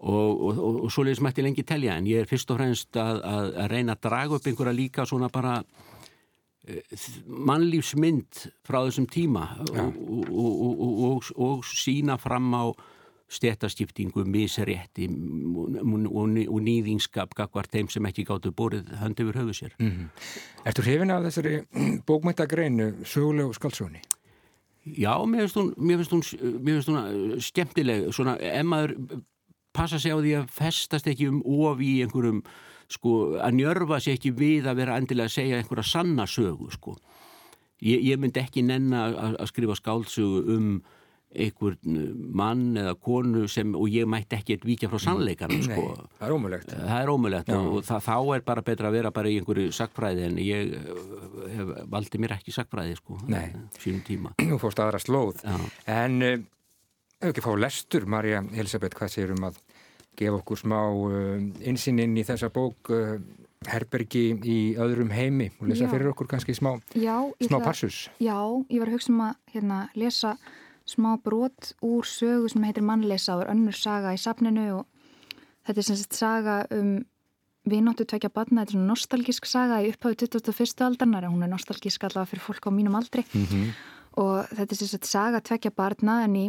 og, og, og, og svo leiðis mætti lengi telja en ég er fyrst og fremst að, að, að reyna að draga upp einhverja líka svona bara uh, mannlífsmynd frá þessum tíma ja. og sína fram á stjættaskiptingu, misrétti og nýðingskap gagvart þeim sem ekki gáttu bórið hönd yfir höfu sér. Mm -hmm. Ertu hrifin af þessari bókmyndagreinu söguleg og skaldsóni? Já, mér finnst hún, hún, hún skemmtileg, svona, ef maður passa sig á því að festast ekki um of í einhverjum sko að njörfa sig ekki við að vera endilega að segja einhverja sanna sögu sko. Ég, ég myndi ekki nenna að, að skrifa skálsögu um einhvern mann eða konu sem og ég mætti ekki eitthvað vikja frá sannleikanum sko. Nei, það er ómulegt. Það er ómulegt og það, þá er bara betra að vera bara í einhverju sakfræði en ég hef, valdi mér ekki sakfræði sko. Nei. Sýnum tíma. Nú fórst aðra slóð. Já. En... Hefur ekki fáið lestur, Marja Elisabeth, hvað séur um að gefa okkur smá insýnin í þessa bók herbergi í öðrum heimi og lesa já. fyrir okkur kannski smá, já, smá það, passus. Já, ég var að hugsa um að hérna, lesa smá brot úr sögu sem heitir er önnur saga í safninu og þetta er sem sagt saga um vinóttu tvekja badna, þetta er svona nostalgísk saga í upphafi 21. aldarnar hún er nostalgísk allavega fyrir fólk á mínum aldri mm -hmm. og þetta er sagt saga tvekja badna en í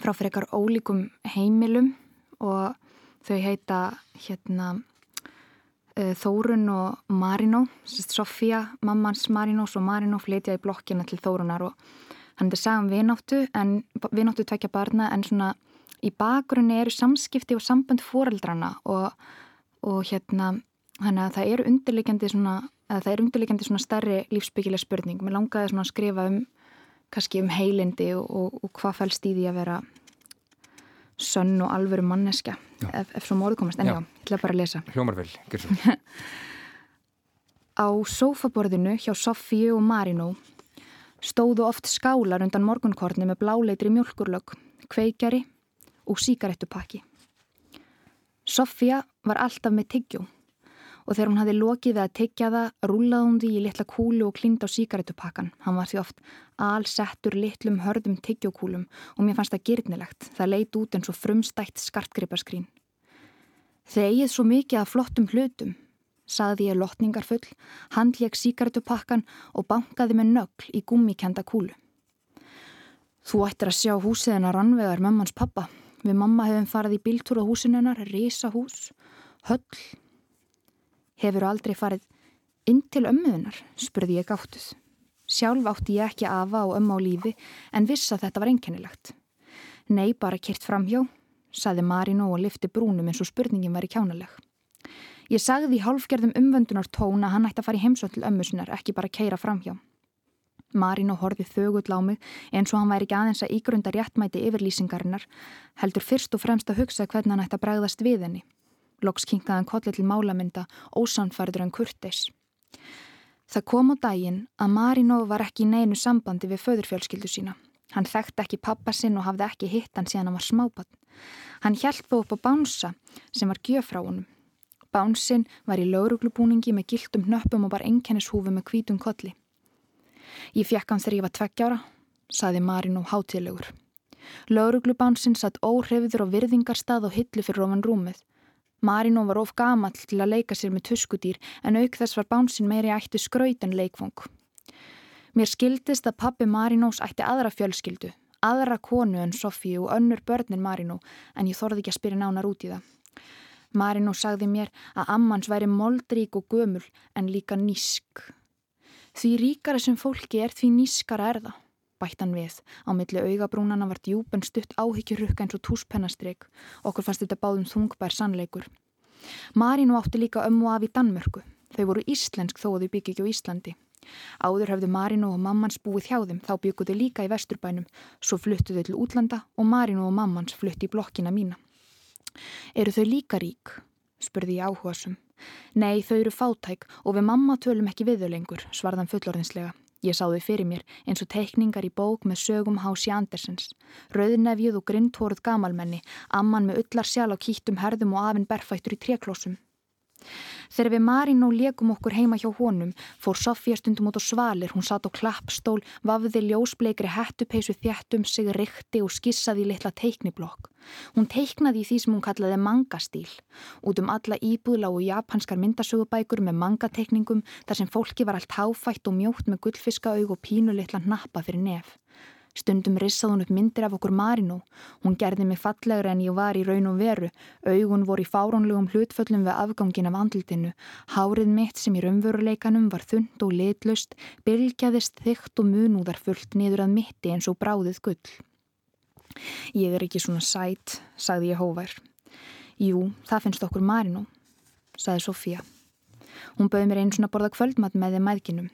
frá fyrir eitthvað ólíkum heimilum og þau heita hérna uh, Þórun og Marino Sofía, mammans Marinos og Marino flytja í blokkina til Þórunar og hann er sagðan vinóttu en vinóttu tvekja barna en svona í bakgrunni eru samskipti og samband fóreldrana og og hérna þannig að það eru undirleikandi svona, það er undirleikandi svona starri lífsbyggileg spurning. Mér langaði svona að skrifa um kannski um heilindi og, og, og hvað fælst í því að vera sönn og alvöru manneska ef, ef svo móðu komast, en já, ég ætla bara að lesa. Hljómarvel, gerð svo. Á sófaborðinu hjá Sofíu og Marino stóðu oft skálar undan morgunkorni með bláleitri mjölkurlög, kveikjari og síkarettupakki. Sofía var alltaf með tyggjó og þegar hún hafi lokið við að tyggja það rúlaði hún því í litla kúlu og klind á síkaretupakkan. Hann var því oft alsettur litlum hörðum tyggjókúlum og mér fannst það gyrnilegt. Það leit út eins og frumstætt skartgriparskrín. Þegar ég svo mikið af flottum hlutum, saði ég lotningar full, handlék síkaretupakkan og bankaði með nögl í gummikenda kúlu. Þú ættir að sjá húsið hennar rannvegar mömmans pappa, Við mamma hefum farið í bíltúr á húsinennar, risa hús, höll. Hefur aldrei farið inn til ömmuðunar, spurði ég gáttuð. Sjálf átti ég ekki afa og ömmu á lífi en viss að þetta var einkennilegt. Nei, bara kert framhjá, saði Marino og lifti brúnum eins og spurningin var í kjánaleg. Ég sagði í hálfgerðum umvöndunar tón að hann ætti að fara í heimsótt til ömmusunar, ekki bara keira framhjá. Marino horfið þögull á mig eins og hann væri ekki aðeins að ígrunda réttmæti yfirlýsingarinnar, heldur fyrst og fremst að hugsa hvernig hann ætti að bregðast við henni. Loks kinkaði hann kolli til málamynda, ósanfærður en kurteis. Það kom á daginn að Marino var ekki í neinu sambandi við föðurfjölskyldu sína. Hann þekkti ekki pappa sinn og hafði ekki hitt hann síðan hann var smábann. Hann hjælt þó upp á Bánsa sem var gjöf frá honum. Bánsin var í lauruglubúningi með gildum nöppum og bar enkenishúfi með kvítum kolli. Ég fjekk hann þegar ég var tveggjára, saði Marino hátilegur. Lauruglubánsinn satt óhrefður og virðingarstað og hillu fyrir ofan rúmið. Marino var of gamall til að leika sér með tuskudýr en auk þess var bánsinn meiri ætti skraut en leikfung. Mér skildist að pappi Marinós ætti aðra fjölskyldu, aðra konu en Sofíu og önnur börnin Marino en ég þorði ekki að spyrja nánar út í það. Marino sagði mér að ammans væri moldrík og gömul en líka nísk. Því ríkara sem fólki er því nískara er það, bættan við. Á milli augabrúnana var djúben stutt áhyggjurrukka eins og túspennastryk. Okkur fannst þetta báðum þungbær sannleikur. Marínu átti líka ömmu af í Danmörku. Þau voru íslensk þó að þau byggja ekki á Íslandi. Áður hefðu Marínu og mammans búið hjá þeim, þá bygguðu líka í vesturbænum. Svo fluttuðu til útlanda og Marínu og mammans flutti í blokkina mína. Eru þau líka rík? spurði ég áhuga sum. Nei, þau eru fátæk og við mamma tölum ekki við þau lengur, svarðan fullorðinslega. Ég sá þau fyrir mér eins og teikningar í bók með sögum Hási Andersens. Rauðnefjuð og grindtóruð gamalmenni, amman með öllar sjálf á kýttum herðum og afinn berfættur í treklósum. Þegar við Marín og legum okkur heima hjá honum fór Sofía stundum út á svalir, hún satt á klappstól, vafði ljósbleikri hettupeisu þjættum sig rikti og skissaði litla teikniblokk. Hún teiknaði í því sem hún kallaði mangastíl. Út um alla íbúðla og japanskar myndasögubækur með mangateikningum þar sem fólki var allt háfætt og mjótt með gullfiskaug og pínu litla nappa fyrir nef. Stundum rissað hún upp myndir af okkur Marino. Hún gerði mig fallegra en ég var í raun og veru. Augun voru í fárónlegum hlutföllum við afgangin af andlutinu. Hárið mitt sem í raunveruleikanum var þund og litlust, bylgjaðist þygt og munúðar fullt niður að mitti eins og bráðið gull. Ég er ekki svona sætt, sagði ég hóvær. Jú, það finnst okkur Marino, sagði Sofía. Hún bauði mér einn svona borða kvöldmat með þeim mæðkinum.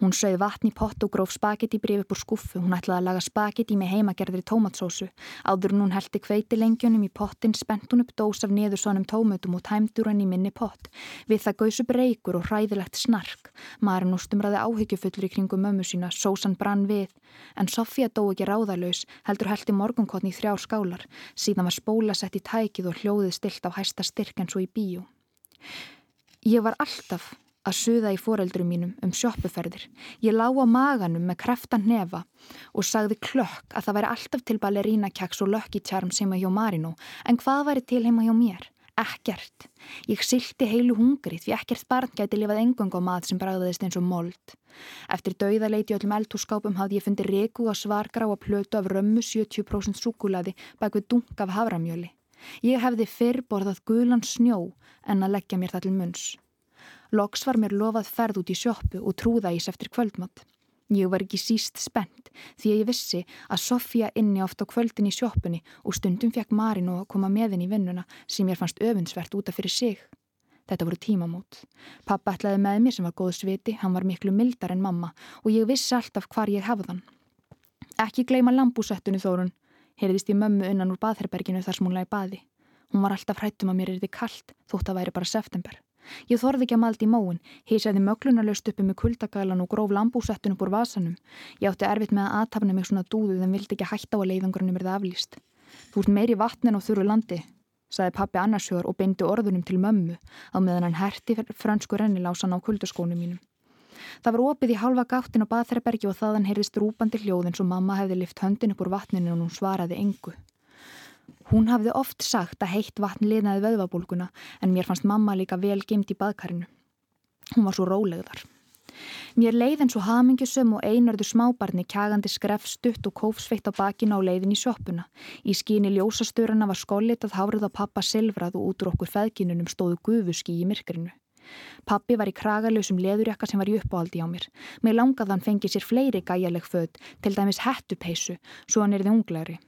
Hún sögði vatn í pott og gróf spagetti brif upp úr skuffu. Hún ætlaði að laga spagetti með heimagerðri tómatsósu. Áður hún heldi kveiti lengjónum í pottin, spennt hún upp dós af niðursonum tómutum og tæmdur hann í minni pott. Við það gauðs upp reykur og hræðilegt snark. Marin ústumraði áhyggjufullur í kringum mömmu sína, sósan brann við. En Sofía dó ekki ráðalös, heldur heldi morgunkotni í þrjár skálar. Síðan var spóla sett í tækið og hljóðið stilt á hæsta styrk en svo í bíu. Ég var alltaf að suða í foreldrum mínum um sjóppuferðir. Ég lá á maganum með kreftan nefa og sagði klökk að það væri alltaf til ballerína kjaks og lökki tjarm sem að hjá Marino, en hvað væri til heima hjá mér? Ekkert. Ég silti heilu hungrið því ekkert barn gæti lifað engung á mað sem bræðaðist eins og mold. Eftir dauðaleiti öllum eldhúskápum hafði ég fundið reku og svargrá að plötu af römmu 70% súkulaði bak við dunk af havramjöli. Ég hefði fyrr borðað gulan snjó en að leggja mér það til munns. Loks var mér lofað ferð út í sjóppu og trúða ís eftir kvöldmatt. Ég var ekki síst spennt því að ég vissi að Sofía inni oft á kvöldin í sjóppunni og stundum fekk Marin og koma með henni í vinnuna sem ég fannst öfundsvert útaf fyrir sig. Þetta voru tímamót. Pappa ætlaði með mér sem var góð sviti, hann var miklu mildar en mamma og ég vissi alltaf hvar ég hefðan. Ekki gleima lambúsettunni þórun, heyrðist ég mömmu unnan úr baðherberginu þar sem hún lagi baði. Hún var alltaf hrættum að mér er þið kallt þótt að væri bara september. Ég þorði ekki að maldi í móin, hísaði möglunarlaust uppi með kuldagælan og gróf lambúsettun upp úr vasanum. Ég átti erfitt með að aðtapna mig svona dúðuð en vildi ekki hætta á að leiðangurinn er það aflýst. Þú ert meiri vatnin á þurru landi, saði pappi annarsjór og beindi orðunum til mömmu á meðan hann herti fransku rennilásan á kuldaskónu mínum. Það var opið í halva gáttin á baðherbergi og þaðan heyrðist rúpandi hljóðin svo mamma hefði lift höndin upp úr vatninu og hún svaraði engu. Hún hafði oft sagt að heitt vatn liðnaði vöðvabólguna en mér fannst mamma líka vel gemt í baðkarinu. Hún var svo rólegðar. Mér leið eins og hamingjusum og einörðu smábarni kjagandi skref stutt og kófsveitt á bakina á leiðin í sjoppuna. Í skíni ljósastöruna var skóllit að hárið á pappa silfrað og útur okkur feðginunum stóðu gufuski í myrkrinu. Pappi var í kragalösum leðurjakka sem var í uppáhaldi á mér. Mér langaðan fengið sér fleiri gæjaleg född, til dæmis hettupeisu, svo hann er þið unglegri.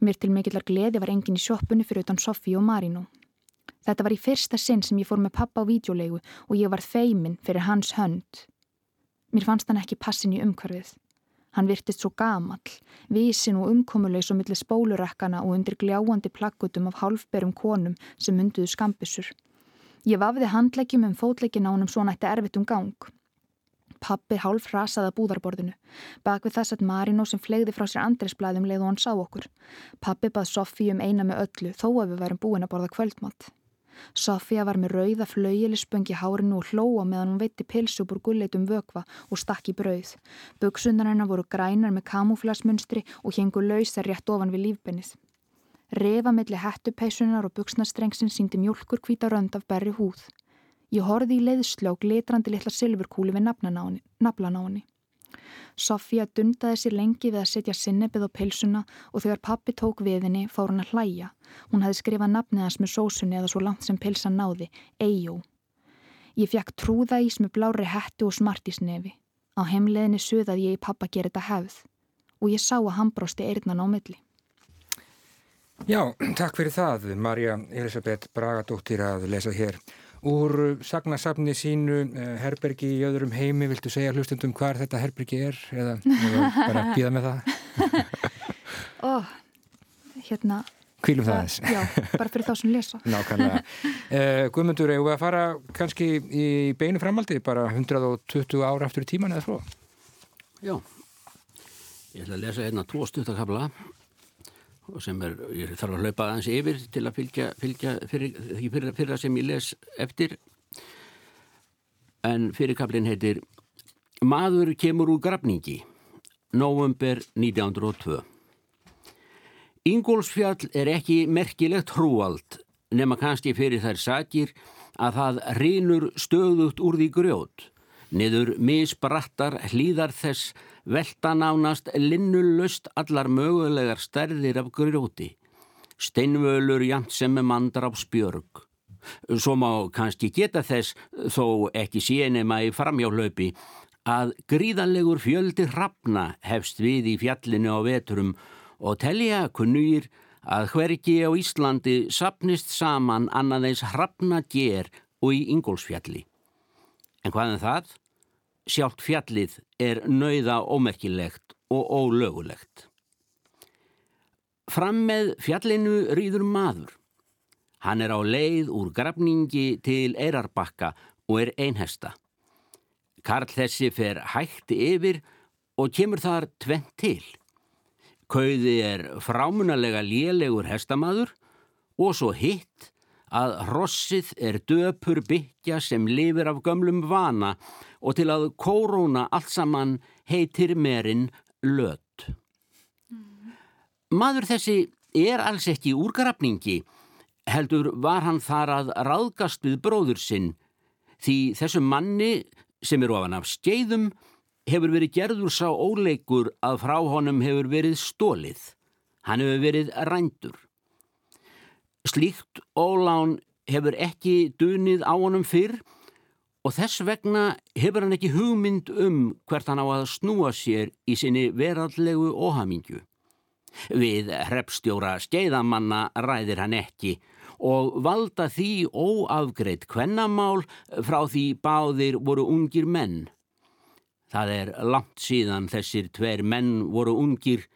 Mér til mikillar gleði var engin í sjoppunni fyrir utan Sofí og Marino. Þetta var í fyrsta sinn sem ég fór með pappa á vídjólegu og ég var feimin fyrir hans hönd. Mér fannst hann ekki passin í umhverfið. Hann virtist svo gamall, vísin og umkomulegs og millir spólurekkana og undir gljáandi plaggutum af hálfberum konum sem mynduðu skambissur. Ég vafði handlegjum um fótleikin á hann um svona eitt erfitt um gang. Pappi hálf rasaði að búðarborðinu. Bak við þess að Marino sem flegði frá sér andresblæðum leið og hann sá okkur. Pappi bað Sofí um eina með öllu þó að við værum búin að borða kvöldmatt. Sofía var með rauða flauilispöngi hárinu og hlóa meðan hún veitti pilsu úr gulleitum vökva og stakk í brauð. Böksundan hennar voru grænar með kamúflasmunstri og hengu lausar rétt ofan við lífbennið. Refa milli hættupeisunar og buksnastrengsinn síndi mjölkur hvita rönd af berri húð. Ég horfi í leiðslu á glitrandi litla silfurkúli við naflan á henni. Sofía dundaði sér lengi við að setja sinnebið á pilsuna og þegar pappi tók við henni fór hann að hlæja. Hún hefði skrifað nafniðans með sósunni eða svo langt sem pilsan náði, Eyjó. Ég fekk trúða ís með blári hættu og smartisnefi. Á heimleðinni suðaði ég í pappa gera þetta hefð og ég sá að hann brósti eirnan á milli. Já, takk fyrir það, Marja Elisabeth Bragadóttir að lesa hér úr sagnasafni sínu eh, herbergi í öðrum heimi. Viltu segja hlustundum hvað þetta herbergi er eða, eða bara býða með það? Ó, oh, hérna. Kvílum það eins Já, bara fyrir þá sem lesa. Nákvæmlega. Uh, Guðmundur, hefur við að fara kannski í beinu framaldi bara 120 ára aftur í tíman eða svo? Já. Ég ætla að lesa hérna tvo stuttakabla og sem er, ég þarf að hlaupa aðeins yfir til að fylgja, fylgja fyrir, fyrir, fyrir það sem ég les eftir. En fyrirkablin heitir Maður kemur úr grafningi november 1902 Ingólfsfjall er ekki merkilegt hrúald nema kannski fyrir þær sakir að það rinur stöðugt úr því grjót. Niður misbrattar hlýðar þess velta nánast linnulust allar mögulegar stærðir af grjóti, steinvölur jæmt sem með mandar á spjörg. Svo má kannski geta þess, þó ekki sénema í framjáhlaupi, að gríðanlegur fjöldi hrafna hefst við í fjallinu á veturum og telja kunnugir að hverki á Íslandi sapnist saman annaðeins hrafna ger og í Ingólfsfjalli. En hvað en það? Sjálft fjallið er nauða ómerkilegt og ólögulegt. Fram með fjallinu rýður maður. Hann er á leið úr grafningi til eirarbakka og er einhesta. Karl þessi fer hægt yfir og kemur þar tvent til. Kauði er frámunalega lélegur hestamaður og svo hitt að hrossið er döpur byggja sem lifir af gömlum vana og til að kóróna allt saman heitir merin lött. Maður þessi er alls ekki úrgrafningi, heldur var hann þar að ráðgast við bróður sinn, því þessu manni sem er ofan af skeiðum hefur verið gerður sá óleikur að frá honum hefur verið stólið. Hann hefur verið rændur. Slíkt ólán hefur ekki dunið á honum fyrr og þess vegna hefur hann ekki hugmynd um hvert hann á að snúa sér í sinni verallegu óhamingju. Við hreppstjóra skeiðamanna ræðir hann ekki og valda því óafgreitt kvennamál frá því báðir voru ungir menn. Það er langt síðan þessir tver menn voru ungir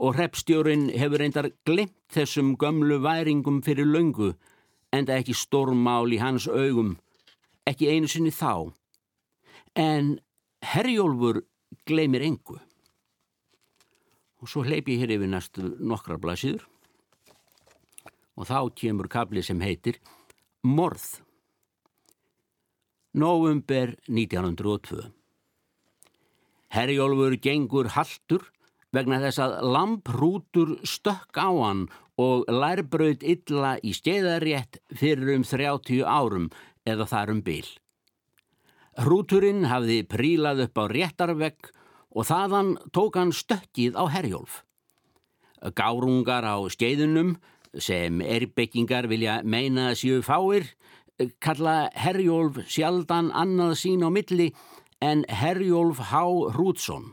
og hreppstjórin hefur reyndar glimt þessum gömlu væringum fyrir löngu en það ekki stórmál í hans augum, ekki einu sinni þá. En Herjólfur gleymir engu. Og svo hleyp ég hér yfir næstu nokkra blæsiður og þá kemur kabli sem heitir Morð. Nóvumber 1902. Herjólfur gengur haltur vegna þess að lamprútur stökk á hann og lærbröð illa í steiðarétt fyrir um 30 árum eða þar um byl. Hrúturinn hafði prílað upp á réttarvegg og þaðan tók hann stökkið á herjólf. Gárungar á skeiðunum sem erbyggingar vilja meina séu fáir kalla herjólf sjaldan annað sín á milli en herjólf H. Hrútsson.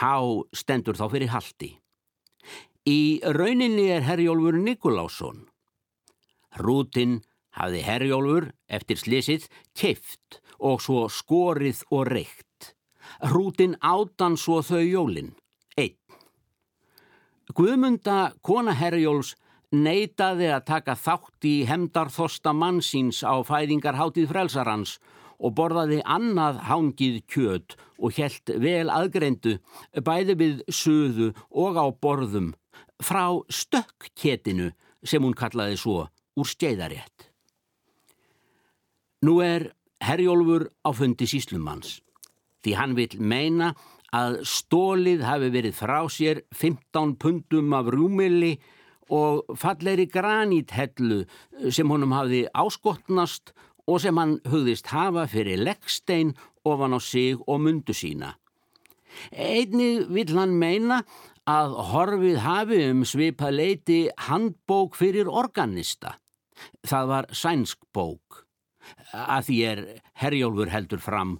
H. stendur þá fyrir haldi. Í rauninni er herjólfur Nikolásson. Hrútin hafði herjólfur eftir slisið keift og svo skorið og reykt. Hrútin átan svo þau jólin. Einn. Guðmunda kona herjóls neitaði að taka þátt í hemdarþosta mannsins á fæðingarháttið frelsarans og borðaði annað hangið kjöt og helt vel aðgreindu bæði við söðu og á borðum frá stökkketinu sem hún kallaði svo úr skeiðarétt. Nú er Herjólfur á fundi síslumanns því hann vil meina að stólið hafi verið frá sér 15 pundum af rúmili og falleri graníthellu sem honum hafi áskotnast og sem hann hugðist hafa fyrir leggstein ofan á sig og mundu sína. Einnig vil hann meina að horfið hafi um svipað leiti handbók fyrir organista. Það var sænsk bók, að því er Herjólfur heldur fram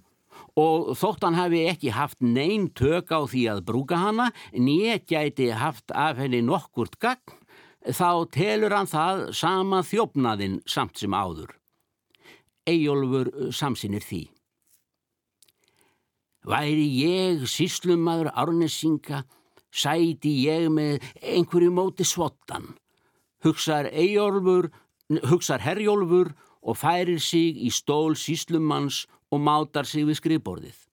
og þótt hann hafi ekki haft neyn tök á því að brúka hana, nýja gæti haft af henni nokkurt gagn, þá telur hann það sama þjófnaðinn samt sem áður. Eyjólfur samsinir því. Væri ég síslumadur árnesinga, sæti ég með einhverju móti svottan. Hugsar hugsar Herjólfur og færir sig í stól síslumanns og mátar sig við skrifborðið.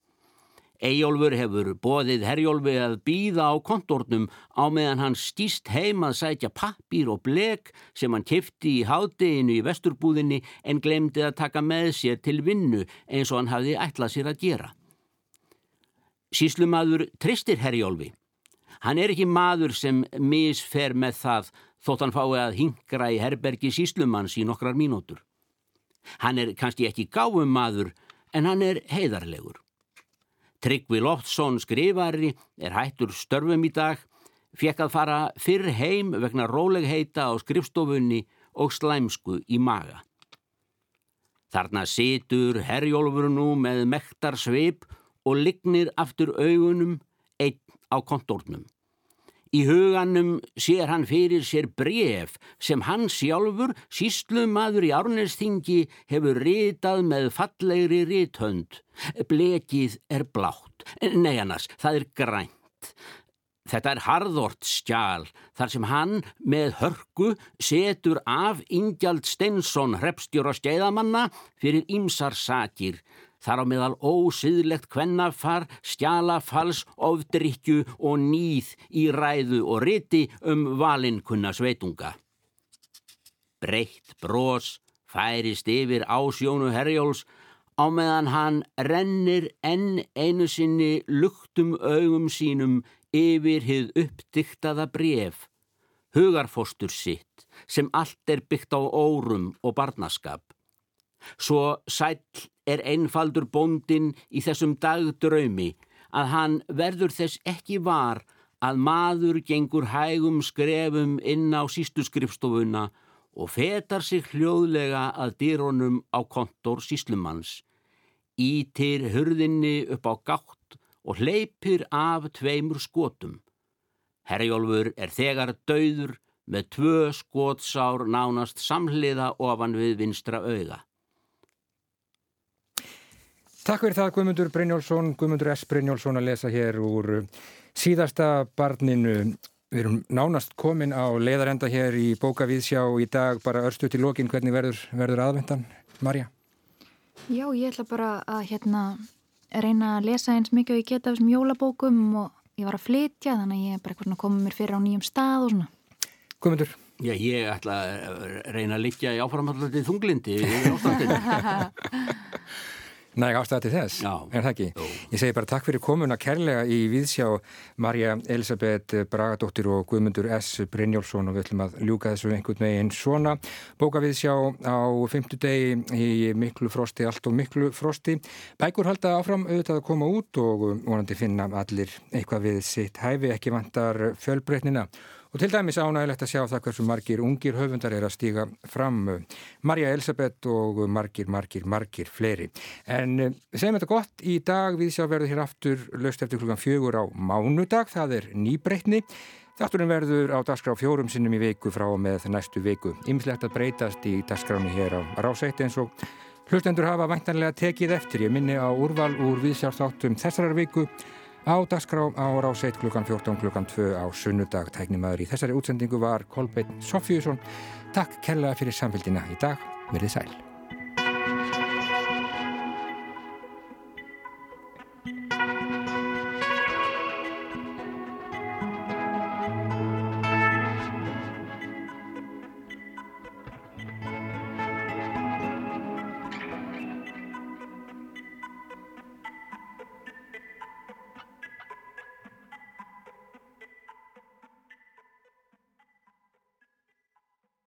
Eyjólfur hefur bóðið Herjólfi að býða á kontornum á meðan hann stýst heim að sætja pappir og blek sem hann kefti í hádeginu í vesturbúðinni en glemdi að taka með sér til vinnu eins og hann hafði ætlað sér að gera. Síslumadur tristir Herjólfi. Hann er ekki maður sem misfer með það þótt hann fái að hingra í herbergi síslumanns í nokkrar mínútur. Hann er kannski ekki gáum maður en hann er heiðarlegur. Tryggvi Loftsson skrifari er hættur störfum í dag, fekk að fara fyrr heim vegna rólegheita á skrifstofunni og slæmsku í maga. Þarna situr herjólfur nú með mektar sveip og lignir aftur augunum einn á kontornum. Í huganum sér hann fyrir sér bref sem hann sjálfur, síslumadur í árnestingi, hefur ritað með fallegri rithönd. Blekið er blátt, nei annars, það er grænt. Þetta er harðort skjál þar sem hann með hörku setur af Ingjald Steinsson hrepstjóra skeiðamanna fyrir ymsar sakir þar á meðal ósiðlegt kvennafar, skjalafals, ofdrykju og nýð í ræðu og riti um valinkunna sveitunga. Breytt brós færist yfir ásjónu herjóls á meðan hann rennir enn einu sinni luktum augum sínum yfir hið uppdyktaða bref, hugarfostur sitt sem allt er byggt á órum og barnaskap. Svo sæl er einfaldur bóndin í þessum dagdraumi að hann verður þess ekki var að maður gengur hægum skrefum inn á sístu skrifstofuna og fetar sig hljóðlega að dýrónum á kontor síslumanns, ítir hurðinni upp á gátt og hleypir af tveimur skotum. Herjólfur er þegar dauður með tvö skótsár nánast samhliða ofan við vinstra auða. Takk fyrir það Guðmundur Brynjólfsson, Guðmundur S. Brynjólfsson að lesa hér úr síðasta barninu. Við erum nánast komin á leiðarenda hér í bókavíðsjá í dag, bara örstu til lokin, hvernig verður, verður aðvendan, Marja? Já, ég ætla bara að hérna, reyna að lesa eins mikið og ég geta af þessum jólabókum og ég var að flytja, þannig að ég er bara komið mér fyrir á nýjum stað og svona. Guðmundur? Já, ég ætla að reyna að liggja í áframhallatið þunglindi í ástandinu. Næg ástæða til þess, Já. er það ekki? Jú. Ég segi bara takk fyrir komuna kærlega í Víðsjá Marja Elisabeth Bragadóttir og Guðmundur S. Brynjólfsson og við ætlum að ljúka þessu einhvern veginn svona. Bóka Víðsjá á fymtudegi í miklu frosti, allt og miklu frosti. Bækur halda áfram auðvitað að koma út og vonandi finna allir eitthvað við sitt hæfi, ekki vantar fjölbreytnina. Og til dæmis ánægilegt að sjá það hversu margir ungir höfundar er að stíga fram Marja Elisabeth og margir, margir, margir fleiri. En eh, segjum þetta gott, í dag við sjá verður hér aftur löst eftir klukkan fjögur á mánudag, það er nýbreytni. Þátturinn verður á dagskrá fjórum sinnum í viku frá og með næstu viku. Ymmislegt að breytast í dagskráni hér á rásætti eins og hlustendur hafa væntanlega tekið eftir. Ég minni á úrval úr viðsjárþáttum þessarar viku á dagskrá á rásætt klukkan 14 klukkan 2 á sunnudag. Tæknimaður í þessari útsendingu var Kolbeinn Sofjússon. Takk kella fyrir samfélgina í dag. Verðið sæl.